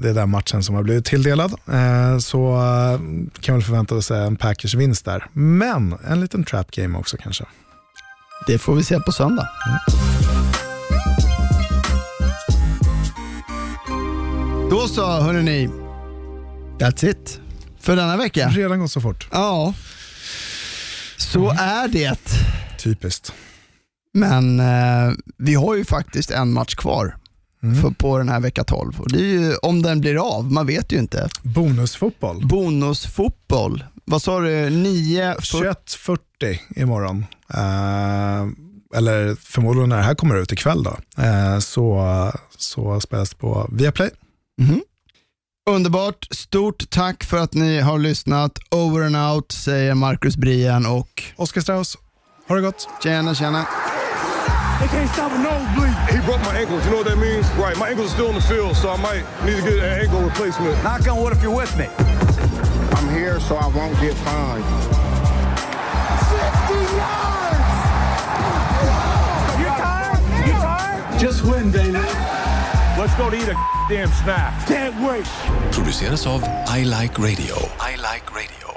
det är den matchen som har blivit tilldelad. Eh, så eh, kan väl förvänta sig en Packers vinst där. Men en liten trap game också kanske. Det får vi se på söndag. Då så, hörni. That's it för denna vecka. Redan gått så fort. Ja. Så är det. Typiskt. Men eh, vi har ju faktiskt en match kvar för, på den här vecka 12. Och det är ju, om den blir av, man vet ju inte. Bonusfotboll. Bonusfotboll. Vad sa du? 9, 21.40 imorgon. Eh, eller förmodligen när det här kommer ut ikväll då. Eh, så, så spelas det på Viaplay. Underbart. Stort tack för att ni har lyssnat. Over and out säger Marcus Brien och Oskar Strauss, ha det gott. tjena tjena. They can't stop a nosebleed. He broke my ankles. You know what that means? Right. My ankles are still in the field, so I might need to get an ankle replacement. Knock on wood if you're with me. I'm here so I won't get fined. 60 yards! You tired? You tired? Just win, baby. Let's go to eat a damn snack. Can't wait. produceras av I Like Radio. I Like Radio.